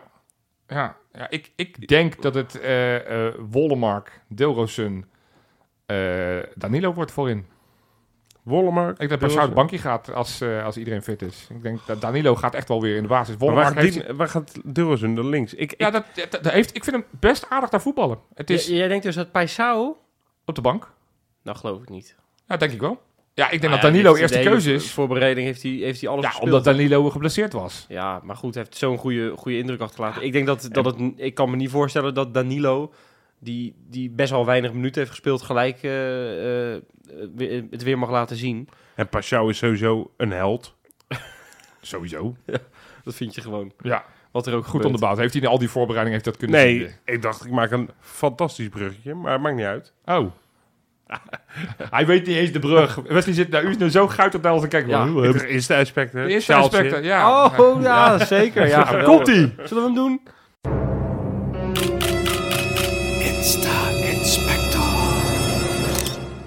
ja, ja ik, ik denk dat het eh eh Wollemark, Dilrosun, Danilo wordt voorin. Wollemark. Ik denk dat. Paschal bankje gaat als, eh, als iedereen fit is. Ik denk dat Danilo gaat echt wel weer in de basis. Maar waar Wollemark gaat, heeft... die- waar gaat Dilrosun dan links? Ik, Ja, ik, dat, dat, dat heeft, ik vind hem best aardig daar voetballen. Het is J- jij denkt dus dat Paisao? op de bank. Nou, geloof ik niet. Ja, denk ik wel. Ja, ik denk Nou dat Danilo eerste de keuze is. Voorbereiding heeft hij, heeft hij alles Ja, gespeeld. omdat Danilo geblesseerd was. Ja, maar goed, hij heeft zo'n goede, goede indruk achtergelaten. Ik denk dat, dat het... Ik kan me niet voorstellen dat Danilo, die, die best wel weinig minuten heeft gespeeld, gelijk eh, eh, weer- het weer mag laten zien. en Paixão is sowieso een held. *laughs* Sowieso. Dat vind je gewoon. Ja, Wat er ook goed gebeurt. onderbouwd. Heeft hij in al die voorbereiding heeft dat kunnen Nee, zien? ik dacht ik maak een fantastisch bruggetje, maar het maakt niet uit. Oh. *laughs* Hij weet niet eens de brug. Wesley zit nou, u is nu zo guitig naar ons te kijken. Ja. Hoe- De eerste inspector. De eerste inspector, ja. Oh, ja, zeker. Ja. *laughs* Komt-ie! Zullen we hem doen?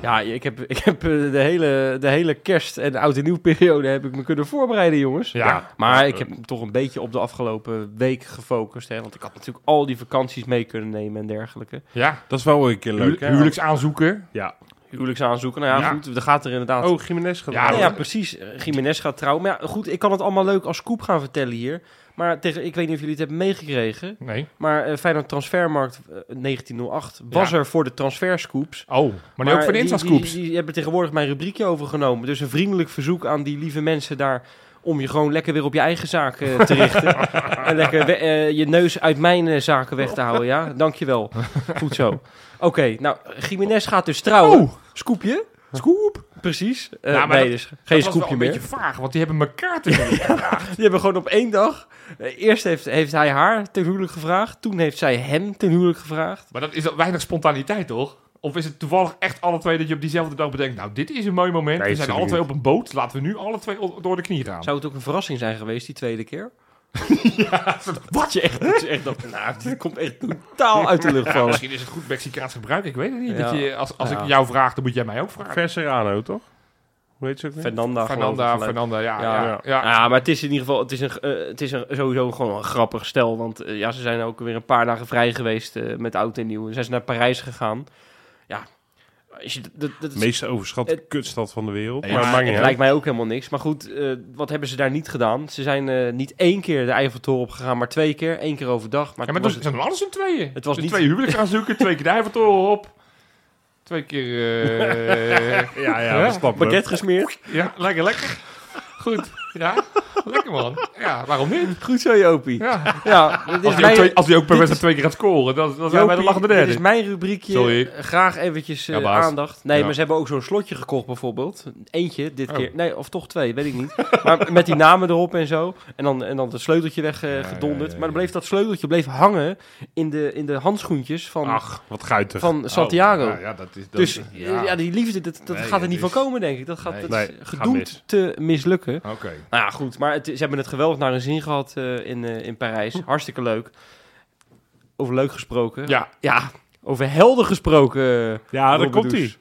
Ja, ik heb, ik heb eh, de, hele, de hele kerst- en oud en nieuw periode heb ik me kunnen voorbereiden, jongens. Ja. Maar ik heb me toch een beetje op de afgelopen week gefocust. Hè, want ik had natuurlijk al die vakanties mee kunnen nemen en dergelijke. Ja. Dat is wel een keer leuk, hè? huwelijksaanzoeken. Ja. Huwelijksaanzoeken. Nou ja, Ja. goed, er gaat er inderdaad... Oh, Jiménez gaat Ja, Ja, precies. Jiménez gaat trouwen. Maar ja, goed, ik kan het allemaal leuk als scoop gaan vertellen hier. Maar tegen, ik weet niet of jullie het hebben meegekregen. Nee. Maar eh Feyenoord Transfermarkt eh, 1908 was Ja. er voor de transferscoops. Oh, maar nu ook voor de Insta-scoops. Die, die hebben tegenwoordig mijn rubriekje overgenomen. Dus een vriendelijk verzoek aan die lieve mensen daar... om je gewoon lekker weer op je eigen zaak eh, te richten. *laughs* en lekker we- eh, je neus uit mijn eh, zaken weg te houden, ja? Dankjewel. *laughs* Goed zo. Oké, nou, Jiménez gaat dus trouwen. Oh. Scoopje? Scoop! Precies. Eh, Ja, maar nee, dat- dus geen Dat wel scoopje een beetje vaag, want die hebben elkaar te doen. Die hebben gewoon op één dag... eh, eerst heeft, heeft hij haar ten huwelijk gevraagd. Toen heeft zij hem ten huwelijk gevraagd. maar dat is weinig spontaniteit, toch? Of is het toevallig echt alle twee dat je op diezelfde dag bedenkt... nou, dit is een mooi moment. Nee, we zijn alle twee op een boot. Laten we nu alle twee door de knie gaan. Zou het ook een verrassing zijn geweest, die tweede keer? *laughs* Wat je echt, dat je echt dacht, nou, dit komt echt totaal uit de lucht Ja, vallen. misschien is het goed Mexicaans gebruik. Ik weet het niet. Ja. Dat je, als als Ja. ik jou vraag, dan moet jij mij ook vragen. Verserano, toch? Hoe heet ze ook weer? Fernanda. Fernanda, Fernanda, ja. Ja. ja, Ja. ja. Ja, maar het is in ieder geval, het is, een, eh, het is een, sowieso gewoon een grappig stel. Want eh, ja, ze zijn ook weer een paar dagen vrij geweest eh, met oud en nieuw. En zijn ze naar Parijs gegaan. Ja, als je, dat, dat De is- meest overschatte Het- kutstad van de wereld. Ja, maar het maakt niet het uit. lijkt mij ook helemaal niks. Maar goed, eh, wat hebben ze daar niet gedaan? Ze zijn eh, niet één keer de Eiffeltoren opgegaan, maar twee keer. Eén keer overdag. Maar, Ja, maar was zijn alles in tweeën. Het was Dus niet- twee huwelijks gaan zoeken, twee keer de Eiffeltoren op. Twee keer... eh, *laughs* Ja, ja, Ja, pakket gesmeerd. ja, lekker, lekker. Goed, ja. Lekker man. Ja, waarom niet? Goed zo, Jopie. Ja. Ja, dit Als hij, mijn, twee, als hij ook per dit wedstrijd twee keer gaat scoren, dan, dan zijn wij de lachende dit derde. is mijn rubriekje. Sorry. Eh, Graag eventjes eh, Ja, aandacht. Nee, Ja. maar ze hebben ook zo'n slotje gekocht bijvoorbeeld. Eentje dit Oh. keer. Nee, of toch twee, weet ik niet. maar met die namen erop en zo. En dan, en dan het sleuteltje weggedonderd. Ja, ja. Maar dan bleef dat sleuteltje bleef hangen in de, in de handschoentjes van, Ach, wat guitig. van Santiago. Oh, ja, ja, dat is, dat dus eh, ja. die liefde, dat, dat Nee, gaat er niet van komen, denk ik. Dat gaat Nee. dat Nee, is gaat gedoemd te mislukken. Oké. Nou ja, goed. Maar het, ze hebben het geweldig naar hun zin gehad eh, in, eh, in Parijs. Hartstikke leuk. Over leuk gesproken. Ja. Ja, over helden gesproken. ja, daar komt hij.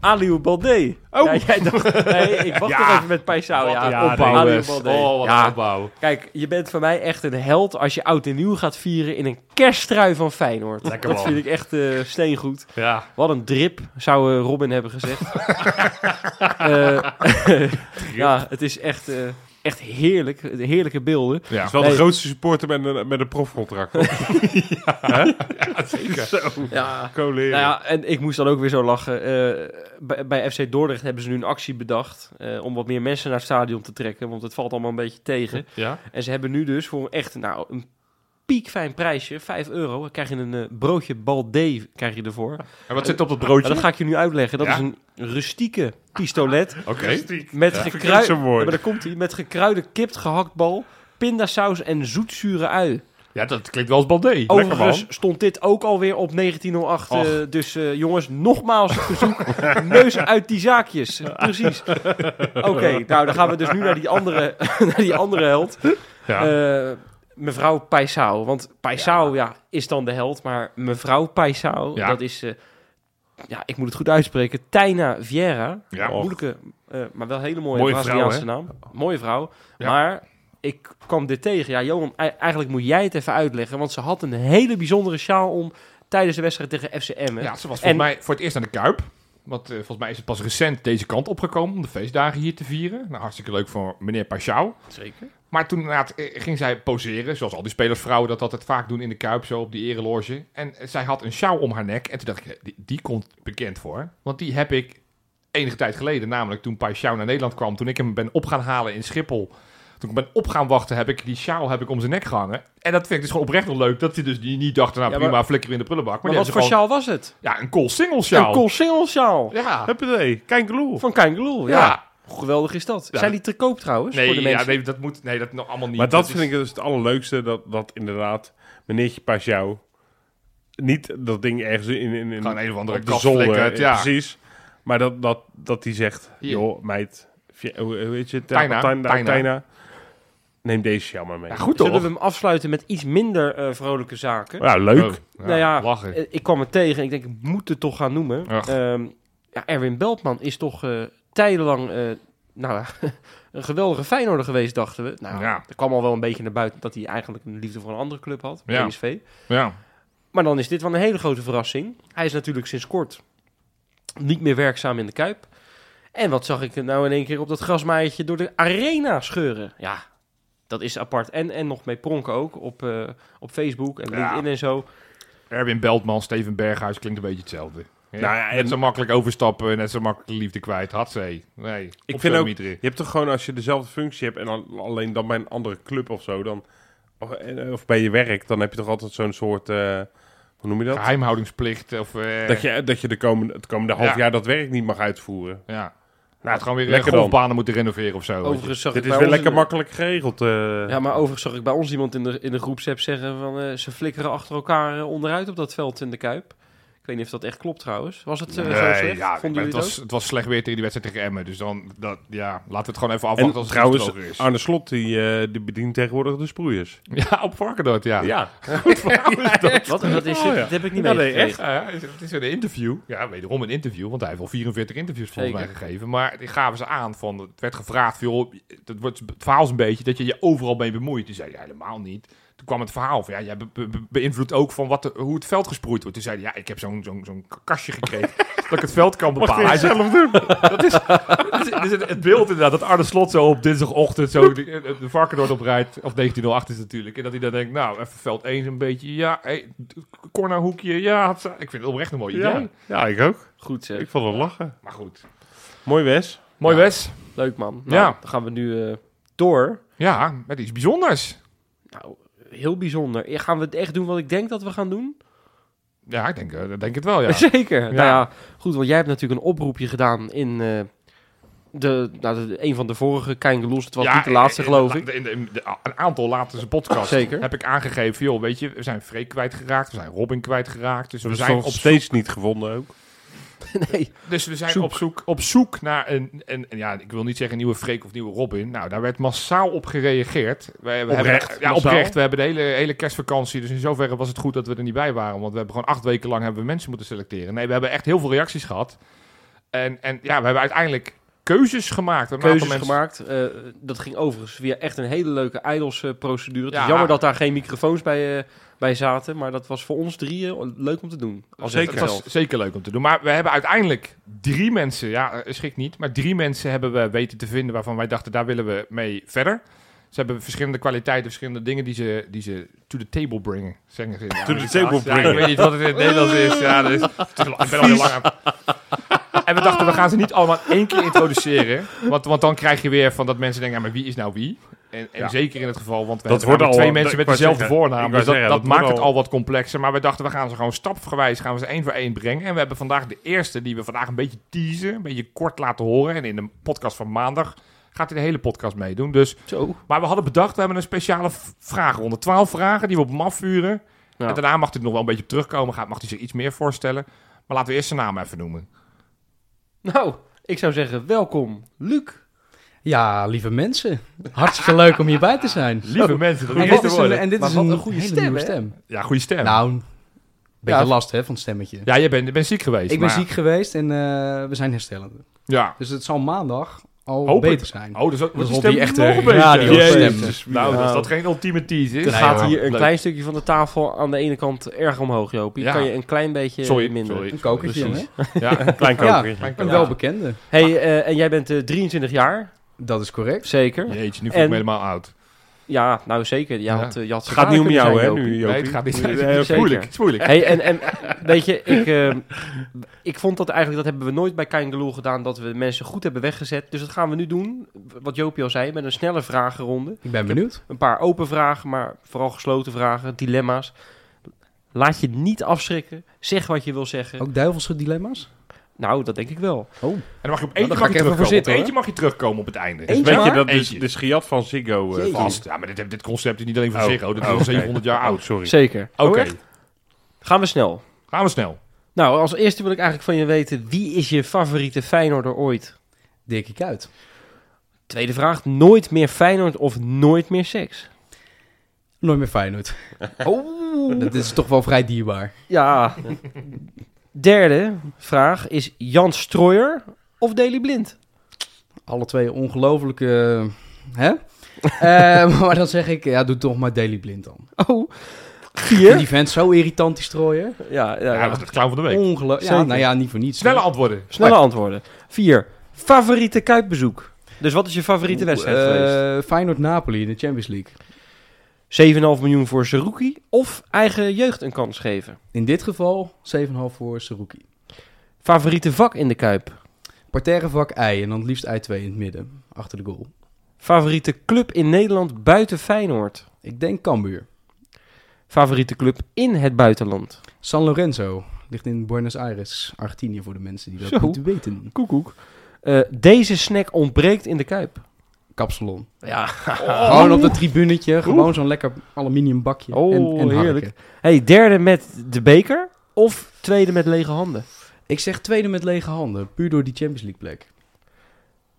Aliou Balde. Oh. Ja, jij dacht, nee, ik wacht *laughs* Ja. nog even met Paisao. Ja, ja. Oh, wat Ja. opbouw. Kijk, je bent voor mij echt een held als je oud en nieuw gaat vieren in een kersttrui van Feyenoord. Lekker dat man. vind ik echt eh, steengoed. Ja. Wat een drip, zou eh, Robin hebben gezegd. *laughs* Eh, *laughs* ja, het is echt, echt heerlijk. Heerlijke beelden. Ja. is wel Nee. de grootste supporter met een, met een profcontract. *laughs* ja, zeker. Zo, Ja. Nou ja, en ik moest dan ook weer zo lachen. Eh, bij, bij FC Dordrecht hebben ze nu een actie bedacht eh, om wat meer mensen naar het stadion te trekken, want het valt allemaal een beetje tegen. Ja. En ze hebben nu dus voor echt nou, een piekfijn prijsje, 5 euro, dan krijg je een eh, broodje Balde krijg je ervoor. En wat zit op dat broodje? dat ga ik je nu uitleggen. Dat Ja? is een rustieke pistolet Oké. met, Ja, gekruid. Ja, maar daar komt hij, met gekruide kipt, gehaktbal, pindasaus en zoetzure ui. Ja, dat klinkt wel als Baldé. Overigens stond dit ook alweer op 1908. eh, dus eh, jongens, nogmaals verzoek. *laughs* neus uit die zaakjes. Precies. Oké, nou dan gaan we dus nu naar die andere, *laughs* naar die andere held. Ja. Mevrouw Paisao. Want Paisao ja. is dan de held. Maar mevrouw Paisao, Ja. dat is... eh, ja, ik moet het goed uitspreken. Taina Vieira. Ja. Moeilijke, eh, maar wel hele mooie, Mooie Braziliaanse vrouw, naam. Mooie vrouw. Maar ik kwam dit tegen. Ja, Johan, ei- eigenlijk moet jij het even uitleggen. Want ze had een hele bijzondere sjaal om tijdens de wedstrijd tegen FCM. Ja, ze was En- mij voor het eerst aan de Kuip. Want eh, volgens mij is het pas recent deze kant opgekomen om de feestdagen hier te vieren. Nou, hartstikke leuk voor meneer Pachau. Zeker. Maar toen inderdaad, eh, ging zij poseren, zoals al die spelersvrouwen dat altijd vaak doen in de Kuip, zo op die ereloge. En eh, zij had een sjaal om haar nek. En toen dacht ik, die, die komt bekend voor. Want die heb ik enige tijd geleden, namelijk toen Pachau naar Nederland kwam, toen ik hem ben op gaan halen in Schiphol. Toen ik ben op gaan wachten, heb ik die sjaal heb ik om zijn nek gehangen. En dat vind ik dus gewoon oprecht nog leuk, dat hij dus die niet dacht, nou Ja, prima, maar- flikker in de prullenbak. Maar, Maar die wat voor hebben ze sjaal was het? gewoon- Ja, een Col Single sjaal. Een Col Single sjaal. Ja. Huppatee, Kangaloo. Van Kangaloo. Ja. Ja. Hoe geweldig is dat? Ja. Zijn die te koop trouwens? voor Nee, de ja, mensen? nee, dat moet, nee, dat nog allemaal niet. Maar dat vind ik dus het allerleukste, dat, dat inderdaad meneertje Pajou niet dat ding ergens in, in, in Gewoon een of andere op de kast zolder, flikkert, eh, ja. precies. Maar dat, dat, dat die zegt, Hier. joh meid, via- hoe, hoe heet je? Taina, Taina, Taina. Taina. Neem deze maar mee. Ja, goed Zullen toch? we hem afsluiten met iets minder eh, vrolijke zaken? Ja, leuk. Oh, Nou ja, lachen. Eh, Ik kwam er tegen. Ik denk, ik moet het toch gaan noemen. Ehm, ja, Erwin Beltman is toch eh tijdenlang eh, nou, *laughs* een geweldige Feyenoorder geweest, dachten we. Nou, Ja. er kwam al wel een beetje naar buiten dat hij eigenlijk een liefde voor een andere club had, Ja. PSV. Ja. Maar dan is dit wel een hele grote verrassing. Hij is natuurlijk sinds kort niet meer werkzaam in de Kuip. En wat zag ik er nou in één keer op dat grasmaaiertje door de arena scheuren? Ja, dat is apart. En, en nog mee pronken ook op, eh, op Facebook en Ja. LinkedIn en zo. Erwin Beltman, Steven Berghuis klinkt een beetje hetzelfde. Ja, Nou ja, net en- zo makkelijk overstappen, net zo makkelijk de liefde kwijt. Hatzee. Nee, Ik vind ook- Mietri. Je hebt toch gewoon, als je dezelfde functie hebt en dan, alleen dan bij een andere club of zo, dan, of, eh, of bij je werk, dan heb je toch altijd zo'n soort, eh, hoe noem je dat? Geheimhoudingsplicht. Of, eh, Dat je, dat je de komende, het komende half Ja. jaar dat werk niet mag uitvoeren. Ja. Nou, het gewoon weer lekker lekker dan. golfbanen moeten renoveren of zo. Overigens zag Dit ik is weer lekker makkelijk geregeld. eh. Ja, maar overigens zag ik bij ons iemand in de, in de groepsapp zeggen van eh, ze flikkeren achter elkaar eh, onderuit op dat veld in de Kuip. Ik weet niet of dat echt klopt trouwens. Was het eh, zo slecht? ja, Vonden het, het was, het was slecht weer tegen die wedstrijd tegen Emmen. Dus dan, dat, ja, laten we het gewoon even en afwachten als het trouwens, is. Arne Slot, die, eh, die bedient tegenwoordig de sproeiers. *laughs* Ja, op Varkenoord, *laughs* ja. Ja. Wat? Dat, is, Oh, ja. dat heb ik niet Ja, nee, ja, het is een interview. Ja, wederom een interview, want hij heeft al 44 interviews volgens Zeker. mij gegeven. Maar die gaven ze aan van, het werd gevraagd, joh, het, wordt, het verhaal is een beetje dat je je overal mee bemoeit. Toen zei hij helemaal niet. Toen kwam het verhaal van, ja, jij be- be- be- beïnvloedt ook van wat de- hoe het veld gesproeid wordt. Toen zei hij, ja, ik heb zo'n zo'n zo'n kastje gekregen *laughs* dat ik het veld kan bepalen. Hij zegt, zelf doen. dat is, dat is, dat is het, het beeld inderdaad, dat Arne Slot zo op dinsdagochtend zo de, de, de Varkenoord oprijdt, of 1908 is het natuurlijk, en dat hij dan denkt, nou, even veld 1 een beetje, ja, hey, cornerhoekje, ja, ik vind het oprecht een mooi idee. Ja. ja, ik ook. Goed zeg. Ik vond het lachen. Maar goed. Mooi Wes. Mooi Ja. Wes. Leuk man. Nou, Ja. Dan gaan we nu eh, door. Ja, met iets bijzonders. Nou, heel bijzonder. Eh, Gaan we het echt doen wat ik denk dat we gaan doen? Ja, ik denk, eh, ik denk het wel, ja. *laughs* Zeker. Nou ja, goed, want jij hebt natuurlijk een oproepje gedaan in eh, de, nou, de, een van de vorige Kangaroos. Het was Ja, niet de laatste, in- geloof in- ik. in- in- de- een aantal laatste podcast Zeker. heb ik aangegeven, joh, weet je, we zijn Freek kwijtgeraakt, we zijn Robin kwijtgeraakt, dus we We zijn op nog zoek, steeds niet gevonden ook. *laughs* nee. dus we zijn Zoek. op zoek, op zoek naar een, een, een- ja, ik wil niet zeggen nieuwe Freek of nieuwe Robin. Nou, daar werd massaal op gereageerd. We, we Oprecht, hebben, ja, massaal? oprecht. We hebben de hele, hele kerstvakantie, dus in zoverre was het goed dat we er niet bij waren, want we hebben gewoon acht weken lang hebben we mensen moeten selecteren. Nee, we hebben echt heel veel reacties gehad. En, en ja, we hebben uiteindelijk keuzes gemaakt. Een Keuzes mensen- gemaakt. Eh, dat ging overigens via echt een hele leuke Idols-procedure. Ja. is jammer dat daar geen microfoons bij, eh, bij zaten. Maar dat was voor ons drieën leuk om te doen. Als Zeker. Het was zeker leuk om te doen. Maar we hebben uiteindelijk drie mensen, ja, eh, schrik niet, maar drie mensen hebben we weten te vinden waarvan wij dachten, daar willen we mee verder. Ze hebben verschillende kwaliteiten, verschillende dingen die ze, die ze to the table brengen. Zeggen ze. Ja, To the table ja, brengen. Ik weet niet wat het in het Nederlands is. Ja, *laughs* al- ik ben al heel lang aan En we dachten, we gaan ze niet allemaal één keer introduceren. Want, want dan krijg je weer van dat mensen denken, ja, maar wie is nou wie? En, en Ja. zeker in het geval, want we Dat hebben al- twee mensen met dezelfde zeggen, voornaam. Dus dat, zeggen, dat dat maakt het al- wat complexer. Maar we dachten, we gaan ze gewoon stapgewijs gaan we ze één voor één brengen. En we hebben vandaag de eerste die we vandaag een beetje teasen, een beetje kort laten horen. En in de podcast van maandag gaat hij de hele podcast meedoen. Dus, Zo. maar we hadden bedacht, we hebben een speciale vragenronde. Twaalf vragen die we op hem afvuren. Ja. En daarna mag hij nog wel een beetje op terugkomen. Gaat, mag hij zich iets meer voorstellen. Maar laten we eerst zijn naam even noemen. Nou, ik zou zeggen, welkom, Luc. Ja, lieve mensen. Hartstikke leuk om hierbij te zijn. *laughs* Lieve mensen, dat En is een, en dit Maar is een, een goede hele stem, nieuwe stem. Ja, goede stem. Nou, een beetje Ja. last hè, van het stemmetje. ja, je bent, je bent ziek geweest. ik ben ziek geweest en eh, we zijn herstellend. Ja. Dus het zal maandag al beter zijn. Oh, dus dat, Dat is die stem die echte nog beter. radiostem. Jezus. Nou, Ja. als dat geen ultieme tease is. Er Nee, gaat hier een Leuk. klein stukje van de tafel aan de ene kant erg omhoog, Jopie. Ja. Kan je een klein beetje Sorry, minder. sorry. Een kokertje, Precies. hè? Ja, Klein Ja. kokertje. Klein Een Ja. welbekende. Hey, eh, en jij bent eh, 23 jaar, Dat is correct. zeker? Jeetje, nu voel ik En- me helemaal oud. Ja, nou zeker. Je Ja. had, eh, je had Het gaat niet om jou, hè, nu, Jopie. Nee, het gaat niet. Nee, Het nee, is moeilijk. Het is moeilijk. Hey, en, en weet je, ik, eh, ik vond dat eigenlijk, dat hebben we nooit bij Kangaloo gedaan, dat we mensen goed hebben weggezet. Dus dat gaan we nu doen, wat Jopie al zei, met een snelle vragenronde. Ik ben benieuwd. Een paar open vragen, maar vooral gesloten vragen, dilemma's. Laat je niet afschrikken. Zeg wat je wil zeggen. Ook duivelse dilemma's? Nou, dat denk ik wel. Oh, En dan mag je op eentje, daar mag ga je ik even zitten, op eentje mag je terugkomen op het einde. Eentje Weet je, dat is Eentje. de schiat van Ziggo. eh, vast. Ja, maar dit, dit concept is niet alleen van Oh. Ziggo. Dit is Oh, al oké. 700 jaar oud. sorry. Zeker. Oké, Gaan we snel. gaan we snel. Nou, als eerste wil ik eigenlijk van je weten, wie is je favoriete Feyenoorder ooit? Dirkie Kuyt. Tweede vraag, nooit meer Feyenoord of nooit meer seks? Nooit meer Feyenoord. Oh. *laughs* Dat is toch wel vrij dierbaar. Ja. *laughs* Derde vraag is Jan Strooijer of Daley Blind? Alle twee ongelooflijke... Hè? *laughs* Eh, maar dan zeg ik, ja, doe toch maar Daily Blind dan. Oh. Vier? Die vent zo irritant, die strooien. Ja, ja, Ja, ja. dat is clown van de week. Ongelooflijk. Ja, nou ja, niet voor niets. Snelle antwoorden. Snelle antwoorden. Vier. Favoriete kuipbezoek? Dus wat is je favoriete wedstrijd geweest? Eh Feyenoord-Napoli in de Champions League. 7,5 miljoen voor Zerouki of eigen jeugd een kans geven? In dit geval 7,5 voor Saruki. Favoriete vak in de Kuip? Parterre vak ei en dan het liefst ei 2 in het midden, achter de goal. Favoriete club in Nederland buiten Feyenoord? Ik denk Cambuur. Favoriete club in het buitenland? San Lorenzo ligt in Buenos Aires, Argentinië voor de mensen die dat Zo. moeten weten. Koekoek. Eh, deze snack ontbreekt in de Kuip. Kapsalon. Ja. Gewoon op het tribunetje, gewoon zo'n lekker aluminium bakje. Oh, en, en heerlijk. Hey, derde met de beker of tweede met lege handen? Ik zeg tweede met lege handen, puur door die Champions League plek.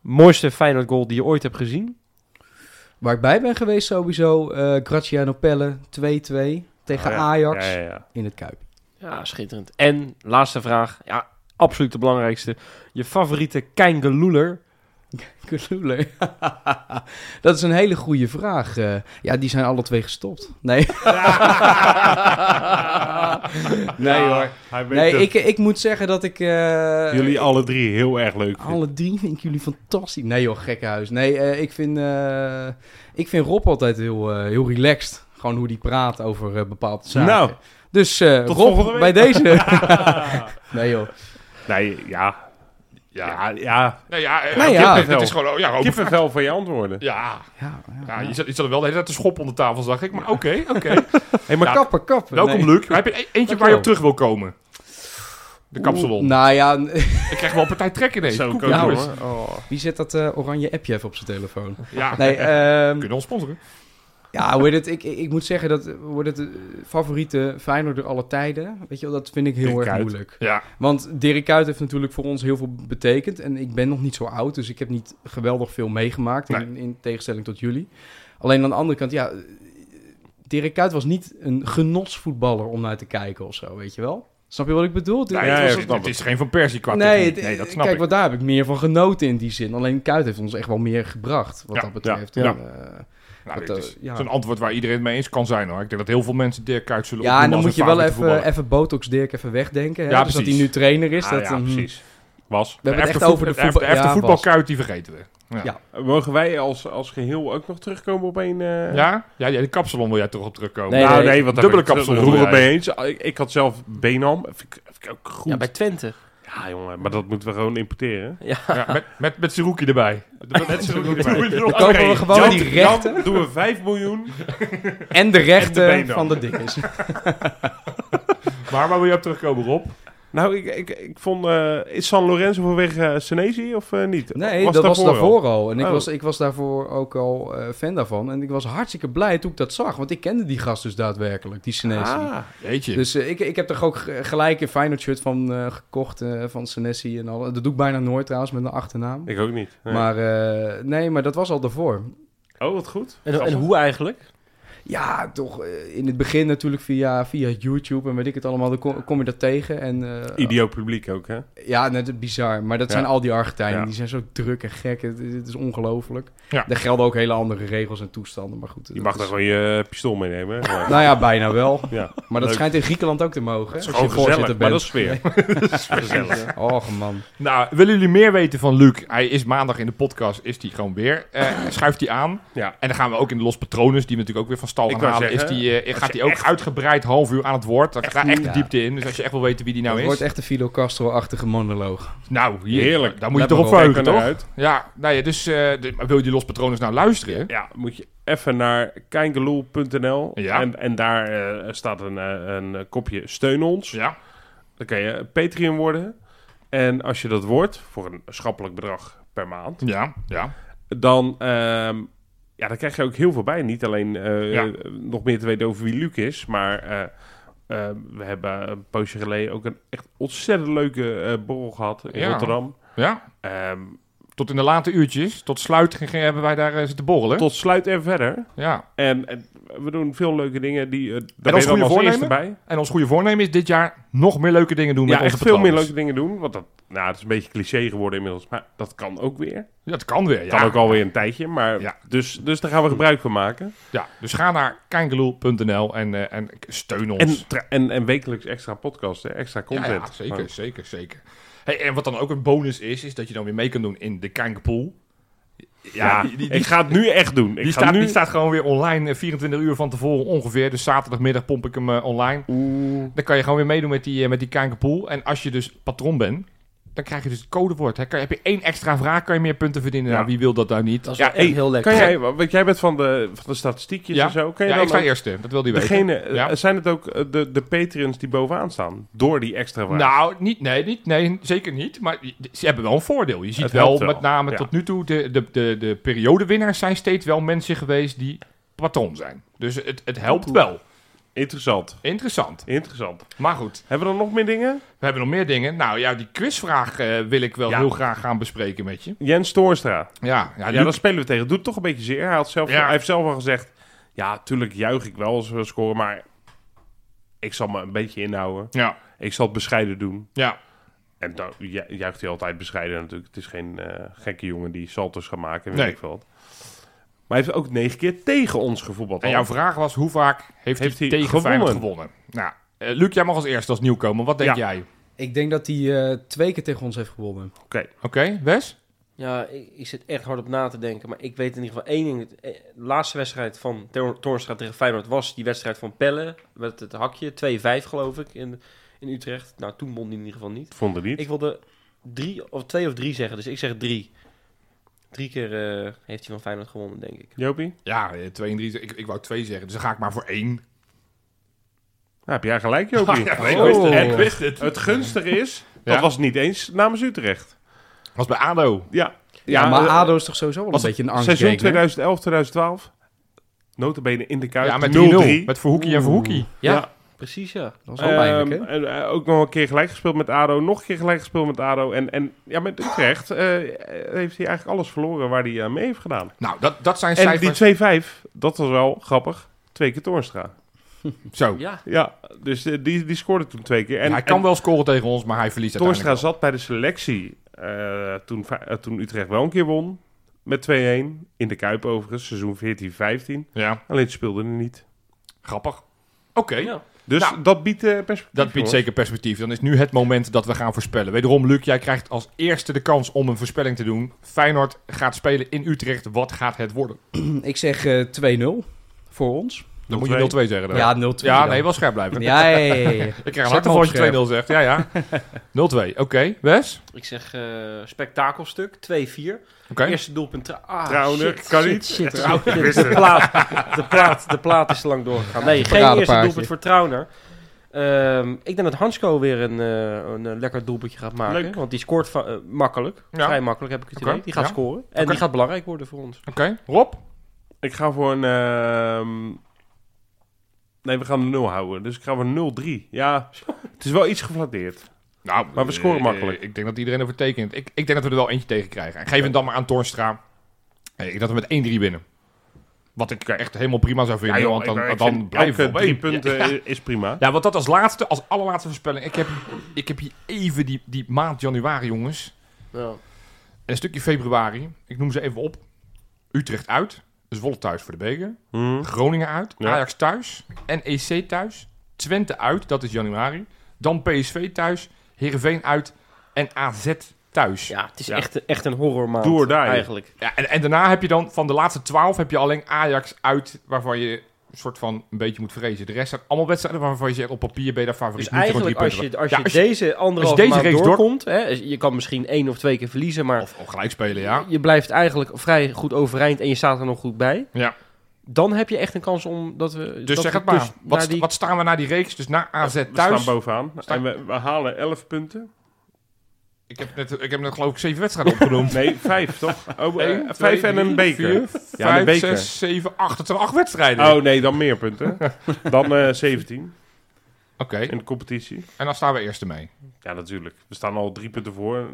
Mooiste Feyenoord goal die je ooit hebt gezien? Waar ik bij ben geweest sowieso, eh Graziano Pelle 2-2 tegen Oh ja. Ajax Ja, ja, ja. in het Kuip. Ja, schitterend. En laatste vraag, ja, absoluut de belangrijkste. Je favoriete Keingeloeler? *laughs* Geloeler. *laughs* dat is een hele goede vraag. eh. ja, die zijn alle twee gestopt. Nee. *laughs* nee hoor. Nee, het. ik, ik moet zeggen dat ik... eh, Jullie alle drie heel erg leuk vinden. Alle drie vind ik jullie fantastisch. Nee joh, gekke huis. Nee, eh, ik, vind, eh, ik vind Rob altijd heel, eh, heel relaxed. Gewoon hoe die praat over eh, bepaalde zaken. Nou. Dus eh, Tot Rob, volgende bij deze. nee joh. Nee, ja. Ja. Ja, ja. Nou ja, eh, Nou ja. kippenvel. Het is gewoon... oh, Ja. Kippenvel van je antwoorden. Ja, Ja, ja, je zat, je zat er wel de hele tijd te schoppen onder tafel, zag ik. Maar oké, oké. *laughs* Hey, maar Ja, kappen, kappen. Welkom, Nee. Luc. Heb je e- eentje waar je op terug wil komen? De kapsalon. Oeh, Nou ja, *laughs* Ik krijg wel een partij trek ineens. Zo, Ja, jongens. hoor. Oh. wie zet dat eh, oranje appje even op zijn telefoon? Ja, Nee, *laughs* ehm, kunnen ons sponsoren. Ja, hoe het? Ik, ik, ik moet zeggen dat wordt het eh, favoriete Feyenoorder alle tijden. Weet je wel, dat vind ik heel Dirk erg Kuyt. moeilijk. Ja, Want Dirk Kuyt heeft natuurlijk voor ons heel veel betekend. En ik ben nog niet zo oud, dus ik heb niet geweldig veel meegemaakt. In, in tegenstelling tot jullie. Alleen aan de andere kant, ja... Dirk Kuyt was niet een genotsvoetballer om naar te kijken of zo, weet je wel? Snap je wat ik bedoel? Nee, Ja, het, was- is geen Van Persie qua nee, techniek. het- nee, dat snap kijk, ik. want daar heb ik meer van genoten in die zin. Alleen Kuit heeft ons echt wel meer gebracht, wat Ja, dat betreft. ja, En, ja. Eh, Nou, dat, dit eh, is ja. zo'n antwoord waar iedereen het mee eens kan zijn hoor. Ik denk dat heel veel mensen Dirk Kuyt zullen ja, en dan moet je wel even, even Botox Dirk even wegdenken. Hè? Ja, dus dat hij nu trainer is. Ah, dat, ja, precies. *laughs* Was. We hebben het echt over de voet- voetbal. ja, was. voetbalkuit, die vergeten we. Ja. Ja. Mogen wij als, als geheel ook nog terugkomen op een... eh, Ja? Ja, ja, de kapsalon wil jij toch op terugkomen. Nee, nou, nee, nee, want dubbele wil jij. mee eens. Ik, ik had zelf Benam. Vind ik, vind ik ook goed. Ja, bij Twente. Ja, jongen, maar dat moeten we gewoon importeren. Ja. Ja, met, met, met Siruki erbij. Met Siruki erbij. Dan kopen we gewoon Jan- die rechten Jan, doen we 5 miljoen. en de rechten van de dinges. Maar waar wil je op terugkomen, Rob? Nou, ik, ik, ik vond... eh, is San Lorenzo vanwege uh, Senesi of eh, niet? Nee, Of dat was al? daarvoor al. En ik, Oh. was, ik was daarvoor ook al eh, fan daarvan. En ik was hartstikke blij toen ik dat zag. Want ik kende die gast dus daadwerkelijk, die Senesi. Ah, Jeetje. Dus eh, ik, ik heb er ook gelijk een Feyenoord shirt van eh, gekocht, eh, van Senesi en al. Dat doe ik bijna nooit trouwens, met een achternaam. ik ook niet. Nee. Maar eh, nee, maar dat was al daarvoor. oh, wat goed. En, en hoe eigenlijk? Ja, toch eh, in het begin natuurlijk via, via YouTube en weet ik het allemaal, dan kom, kom je dat tegen. En, eh, Idioot publiek ook, hè? Ja, net bizar. Maar dat Ja. zijn al die Argentijnen. Ja. Die zijn zo druk en gek. Het, het is ongelooflijk. Ja. Er gelden ook hele andere regels en toestanden. Maar goed. Je dat mag is- daar gewoon je eh, pistool meenemen. Maar- *laughs* Nou ja, bijna wel. *laughs* ja. Maar dat Leuk. schijnt in Griekenland ook te mogen. Hè? Het is Als je gewoon gezellig, voorzitter maar dat bent. *laughs* is sfeer. gezellig. Och man. Nou, willen jullie meer weten van Luc? Hij is maandag in de podcast, is hij gewoon weer. Eh, schuift hij aan. Ja. En dan gaan we ook in de Los Patronus, die we natuurlijk ook weer van stal gaan halen. zeggen, is die, eh, gaat hij ook echt- uitgebreid half uur aan het woord. Dan gaat echt de diepte in. Dus als je echt wil weten wie die nou het is. wordt echt een Fidel Castro-achtige monoloog. Nou, Heerlijk. Daar moet je toch op verheugen, er toch? naar uit. Ja, nou ja, dus eh, wil je Los Patronus nou luisteren? Ja, moet je even naar kijngeloel.nl Ja. en, en daar eh, staat een, eh, een kopje steun ons. Ja. Dan kan je Patreon worden. En als je dat wordt, voor een schappelijk bedrag per maand, Ja, ja. dan, ehm, ja, dan krijg je ook heel veel bij. Niet alleen eh, Ja. nog meer te weten over wie Luc is, maar we hebben een poosje geleden ook een echt ontzettend leuke borrel gehad in Ja. Rotterdam. Ja. Ehm, Tot in de late uurtjes, tot sluit hebben wij daar eh, zitten borrelen. tot sluit en verder. Ja. En, en we doen veel leuke dingen. Die, daar ben je dan goede voornemen? bij. En ons goede voornemen is dit jaar nog meer leuke dingen doen Ja, met onze echt veel meer leuke dingen doen. Want dat, nou, het is een beetje cliché geworden inmiddels. Maar dat kan ook weer. Ja, dat kan weer, ja. Kan ook alweer een tijdje. Maar Ja. dus, dus daar gaan we gebruik van maken. Ja, dus ga naar kijngeloel.nl en, eh, en steun ons. En, en, en wekelijks extra podcast, hè, extra ja, content. ja, zeker, Maar- zeker, zeker. Hey, en wat dan ook een bonus is, is dat je dan weer mee kan doen in de Kijngepool. Ja, die, die, ik ga het nu echt doen. Ik die, ga staat, nu... die staat gewoon weer online, eh, 24 uur van tevoren ongeveer. Dus zaterdagmiddag pomp ik hem eh, online. Dan kan je gewoon weer meedoen met die, eh, met die. En als je dus patron bent, dan krijg je dus het codewoord. Hè. Kan, heb je één extra vraag, kan je meer punten verdienen. Ja. Nou, wie wil dat nou niet? Dat is Ja, hey, heel lekker. Kan jij, want jij bent van de, van de statistiekjes Ja. en zo. Kan je Ja, dan ik sta eerste, dat wil die weten. degene, eh, Ja. Zijn het ook eh, de, de Patreons die bovenaan staan? Door die extra vraag? Nou, niet, nee, niet, nee, zeker niet. Maar ze hebben wel een voordeel. Je ziet Het wel, met name ja. tot nu toe, de, de, de, de periodewinnaars zijn steeds wel mensen geweest die patron zijn. Dus het, het helpt wel. Interessant. Interessant. Interessant. Maar goed, Hebben we dan nog meer dingen? we hebben nog meer dingen. Nou ja, die quizvraag eh, wil ik wel Ja. heel graag gaan bespreken met je. Jens Toornstra. Ja, ja, Ja, daar spelen we tegen. Doet toch een beetje zeer. Hij, had zelf, Ja. hij heeft zelf al gezegd... Ja, tuurlijk juich ik wel als we scoren, maar... Ik zal me een beetje inhouden. ja, Ik zal het bescheiden doen. ja. En dan ju- juicht hij altijd bescheiden natuurlijk. Het is geen eh, gekke jongen die salto's gaat maken. en Nee. Weet ik veel. Maar hij heeft ook negen keer tegen ons gevoetbald. En jouw vraag was, hoe vaak heeft, Heeft hij hij tegen gewonnen? Feyenoord gewonnen? Nou, eh, Luc, jij mag als eerste als nieuwkomer. Wat denk Ja. jij? Ik denk dat hij eh, twee keer tegen ons heeft gewonnen. Oké, Wes? Ja, ik, ik zit echt hard op na te denken. Maar ik weet in ieder geval één ding. Eh, De laatste wedstrijd van Tor- Toornstra tegen Feyenoord was die wedstrijd van Pelle. Met het hakje. 2-5 geloof ik in, in Utrecht. Nou, toen won hij in ieder geval niet. Vond het niet. Ik wilde drie of twee of drie zeggen. Dus ik zeg drie. Drie keer eh, heeft hij van Feyenoord gewonnen, denk ik. Jopie? Ja, eh, twee en drie. Ik, ik wou twee zeggen, dus dan ga ik maar voor één. Nou, heb jij gelijk, Jopie. *laughs* Ja, ik Oh. wist het. En Ik wist het. het gunstige is... Ja. Dat was niet eens namens Utrecht. Was bij ADO. Ja. Ja, maar eh, ADO is toch sowieso wel een beetje een Seizoen angstgekner? 2011, 2012. Notabene in de Kuip. Ja, met 0-3. 3-0. Met Verhoekie en Verhoekie. Ja, Ja. Precies ja. Dat was wel Ehm, pijnlijk, hè? en, eh, ook nog een keer gelijk gespeeld met ADO. Nog een keer gelijk gespeeld met ADO. En, en ja, met Utrecht eh, heeft hij eigenlijk alles verloren waar hij aan mee heeft gedaan. Nou, dat, dat zijn En cijfers. die 2-5, dat was wel grappig. Twee keer Toornstra. *laughs* Zo. Ja, Ja, dus eh, die, die scoorde toen twee keer. En hij kan en wel scoren tegen ons, maar hij verliest Toornstra uiteindelijk zat bij de selectie eh, toen, eh, toen Utrecht wel een keer won. Met 2-1. In de Kuip overigens, seizoen 14-15. wel. Ja, Alleen ze speelden er niet. grappig. Oké, ja. Dus Nou, dat biedt eh, perspectief. dat biedt zeker perspectief. Dan is nu het moment dat we gaan voorspellen. Wederom, Luc, jij krijgt als eerste de kans om een voorspelling te doen. Feyenoord gaat spelen in Utrecht. Wat gaat het worden? *clears throat* Ik zeg eh 2-0 voor ons. Dan moet 0-2. je 0-2 zeggen. dan. Ja, 0-2 ja dan. nee, wel scherp blijven. Ja, ja, ja, ja, ja. *laughs* Ik krijg een op als je 2-0 zegt. Ja, ja. *laughs* 0-2. Oké, Wes? Ik zeg eh, spektakelstuk, 2-4. Oké. Eerste doelpunt. Ah, Trouwner, shit, kan shit, niet. Shit, Trouwner, shit. De, plaat, de, plaat, de plaat is te lang doorgegaan. Nee, geen eerste doelpunt voor Trauner. Ehm, ik denk dat Hansko weer een, eh, een, eh, lekker doelpuntje gaat maken. Leuk. Want die scoort makkelijk. Ja. Vrij makkelijk heb ik het Oké, idee. Die gaat ja. scoren. En die gaat belangrijk worden voor ons. Oké. Rob? Ik ga voor een... Nee, we gaan de 0 houden. Dus ik ga voor 0-3. Ja, het is wel iets geflatteerd. Nou, Maar we scoren eh, makkelijk. Ik denk dat iedereen over tekent. Ik, ik denk dat we er wel eentje tegen krijgen. En geef hem dan maar aan Toornstra. Eh, Ik dat we met 1-3 winnen. Wat ik echt helemaal prima zou vinden. want dan, ik- ik dan blijven we drie één. punten Ja, is prima. Ja, want dat als laatste, als allerlaatste voorspelling. Ik heb, ik heb hier even die, die maand januari, jongens. Ja. Een stukje februari. Ik noem ze even op. Utrecht uit. Zwolle thuis voor de beker. Hm. Groningen uit. Ja. Ajax thuis. NEC thuis. Twente uit. Dat is januari. Dan PSV thuis. Heerenveen uit. En AZ thuis. ja, het is Ja. Echt, echt een horrormaand Do or die. eigenlijk. Ja, en, en daarna heb je dan van de laatste twaalf heb je alleen Ajax uit, waarvan je soort van een beetje moet vrezen. De rest zijn allemaal wedstrijden waarvan je zegt op papier ben je daar favoriet. Dus je eigenlijk als je, als je Ja, deze anderhalve deze maand race door- doorkomt... Hè, je kan misschien één of twee keer verliezen, maar Of, of gelijk spelen, ja. je blijft eigenlijk vrij goed overeind en je staat er nog goed bij. ja. Dan heb je echt een kans om dat we... Dus dat zeg we het maar. dus wat, die- wat staan we na die reeks? Dus na AZ We thuis. staan bovenaan. En we, we halen 11 punten. Ik heb, net, ik heb net geloof ik zeven wedstrijden opgenoemd. *laughs* Nee, 5 toch? Oh, eh, Eén, vijf twee, en een beker. vier, Ja, vijf, beker. zes, zeven, acht. Het zijn acht wedstrijden. Oh nee, dan meer punten. *laughs* Dan eh 17 Oké, in de competitie. en dan staan we eerste mee. Ja, natuurlijk. We staan al drie punten voor.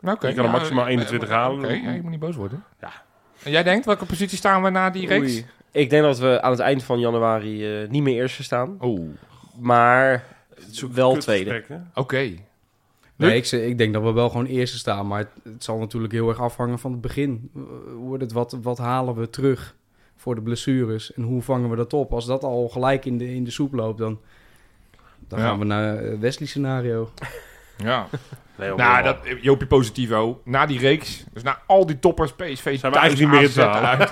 Oké. Je kan er ja, maximaal eh, 21 eh, halen. Oké, ja, je moet niet boos worden. Ja. En jij denkt, welke positie staan we na die reeks? Oei. Ik denk dat we aan het eind van januari eh, niet meer eerste staan. Oh, maar wel tweede. oké. Nee, ik, ik denk dat we wel gewoon eerste staan. Maar het, het zal natuurlijk heel erg afhangen van het begin. Hoe wordt het, wat, wat halen we terug voor de blessures? En hoe vangen we dat op? Als dat al gelijk in de, in de soep loopt, dan, dan Ja. gaan we naar het Wesley scenario. *laughs* Ja. Nee, Nou, dat, Jopie Positivo, na die reeks, dus na al die toppers, PSV, Zijn we thuis, eigenlijk niet meer uit,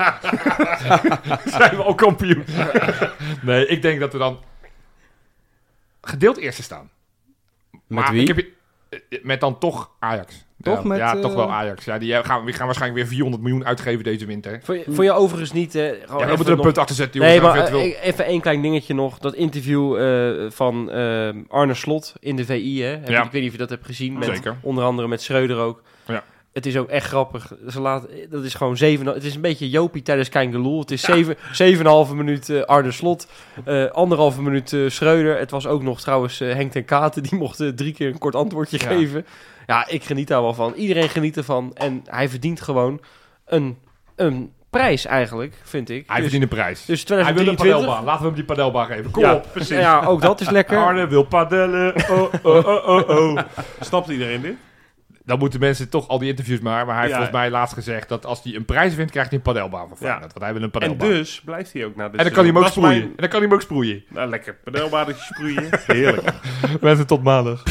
*laughs* zijn we al kampioen. *laughs* nee, ik denk dat we dan gedeeld eerste staan. Met Maar wie? Ik heb je, eh, met dan toch Ajax. Toch ja, met, ja, eh, toch wel Ajax. Ja, die gaan, we gaan waarschijnlijk weer 400 miljoen uitgeven deze winter. Vond je, vond je overigens niet... eh, gewoon Ja, we even moeten er een punt achter zetten, Nee, maar eh, even één klein dingetje nog. Dat interview eh, van eh, Arne Slot in de VI. Hè? Heb je-. Ik weet niet of je dat hebt gezien. Met, Zeker. Onder andere met Schreuder ook. Ja. Het is ook echt grappig. Ze laat, dat is gewoon zeven... Het is een beetje Jopie tijdens Kangeloel. Het is zeven, zeven en een halve minuut eh, Arne Slot. eh anderhalve minuut eh, Schreuder. Het was ook nog trouwens Henk ten Katen. *laughs* Die mocht eh, drie keer een kort antwoordje Ja. geven. Ja, ik geniet daar wel van. Iedereen geniet ervan. En hij verdient gewoon een, een prijs eigenlijk, vind ik. Hij Dus- verdient een prijs. dus Hij wil een 2023. padelbaan. Laten we hem die padelbaan geven. Kom Ja, op. precies. Ja, ook dat is lekker. *laughs* Arne wil padellen. Oh, oh, oh, oh, oh. *laughs* Snapt iedereen dit? Dan moeten mensen toch al die interviews maar. Maar hij heeft Ja. volgens mij laatst gezegd dat als hij een prijs wint, krijgt hij een padelbaan van Ja. Feyenoord. Want hij wil een En padelbaan. dus blijft hij ook naar dit En dan kan hij hem ook sproeien. En dan kan hij hem ook sproeien. Nou, lekker. Padelbaantje sproeien. *laughs* Heerlijk. *laughs* Mensen, tot maandag.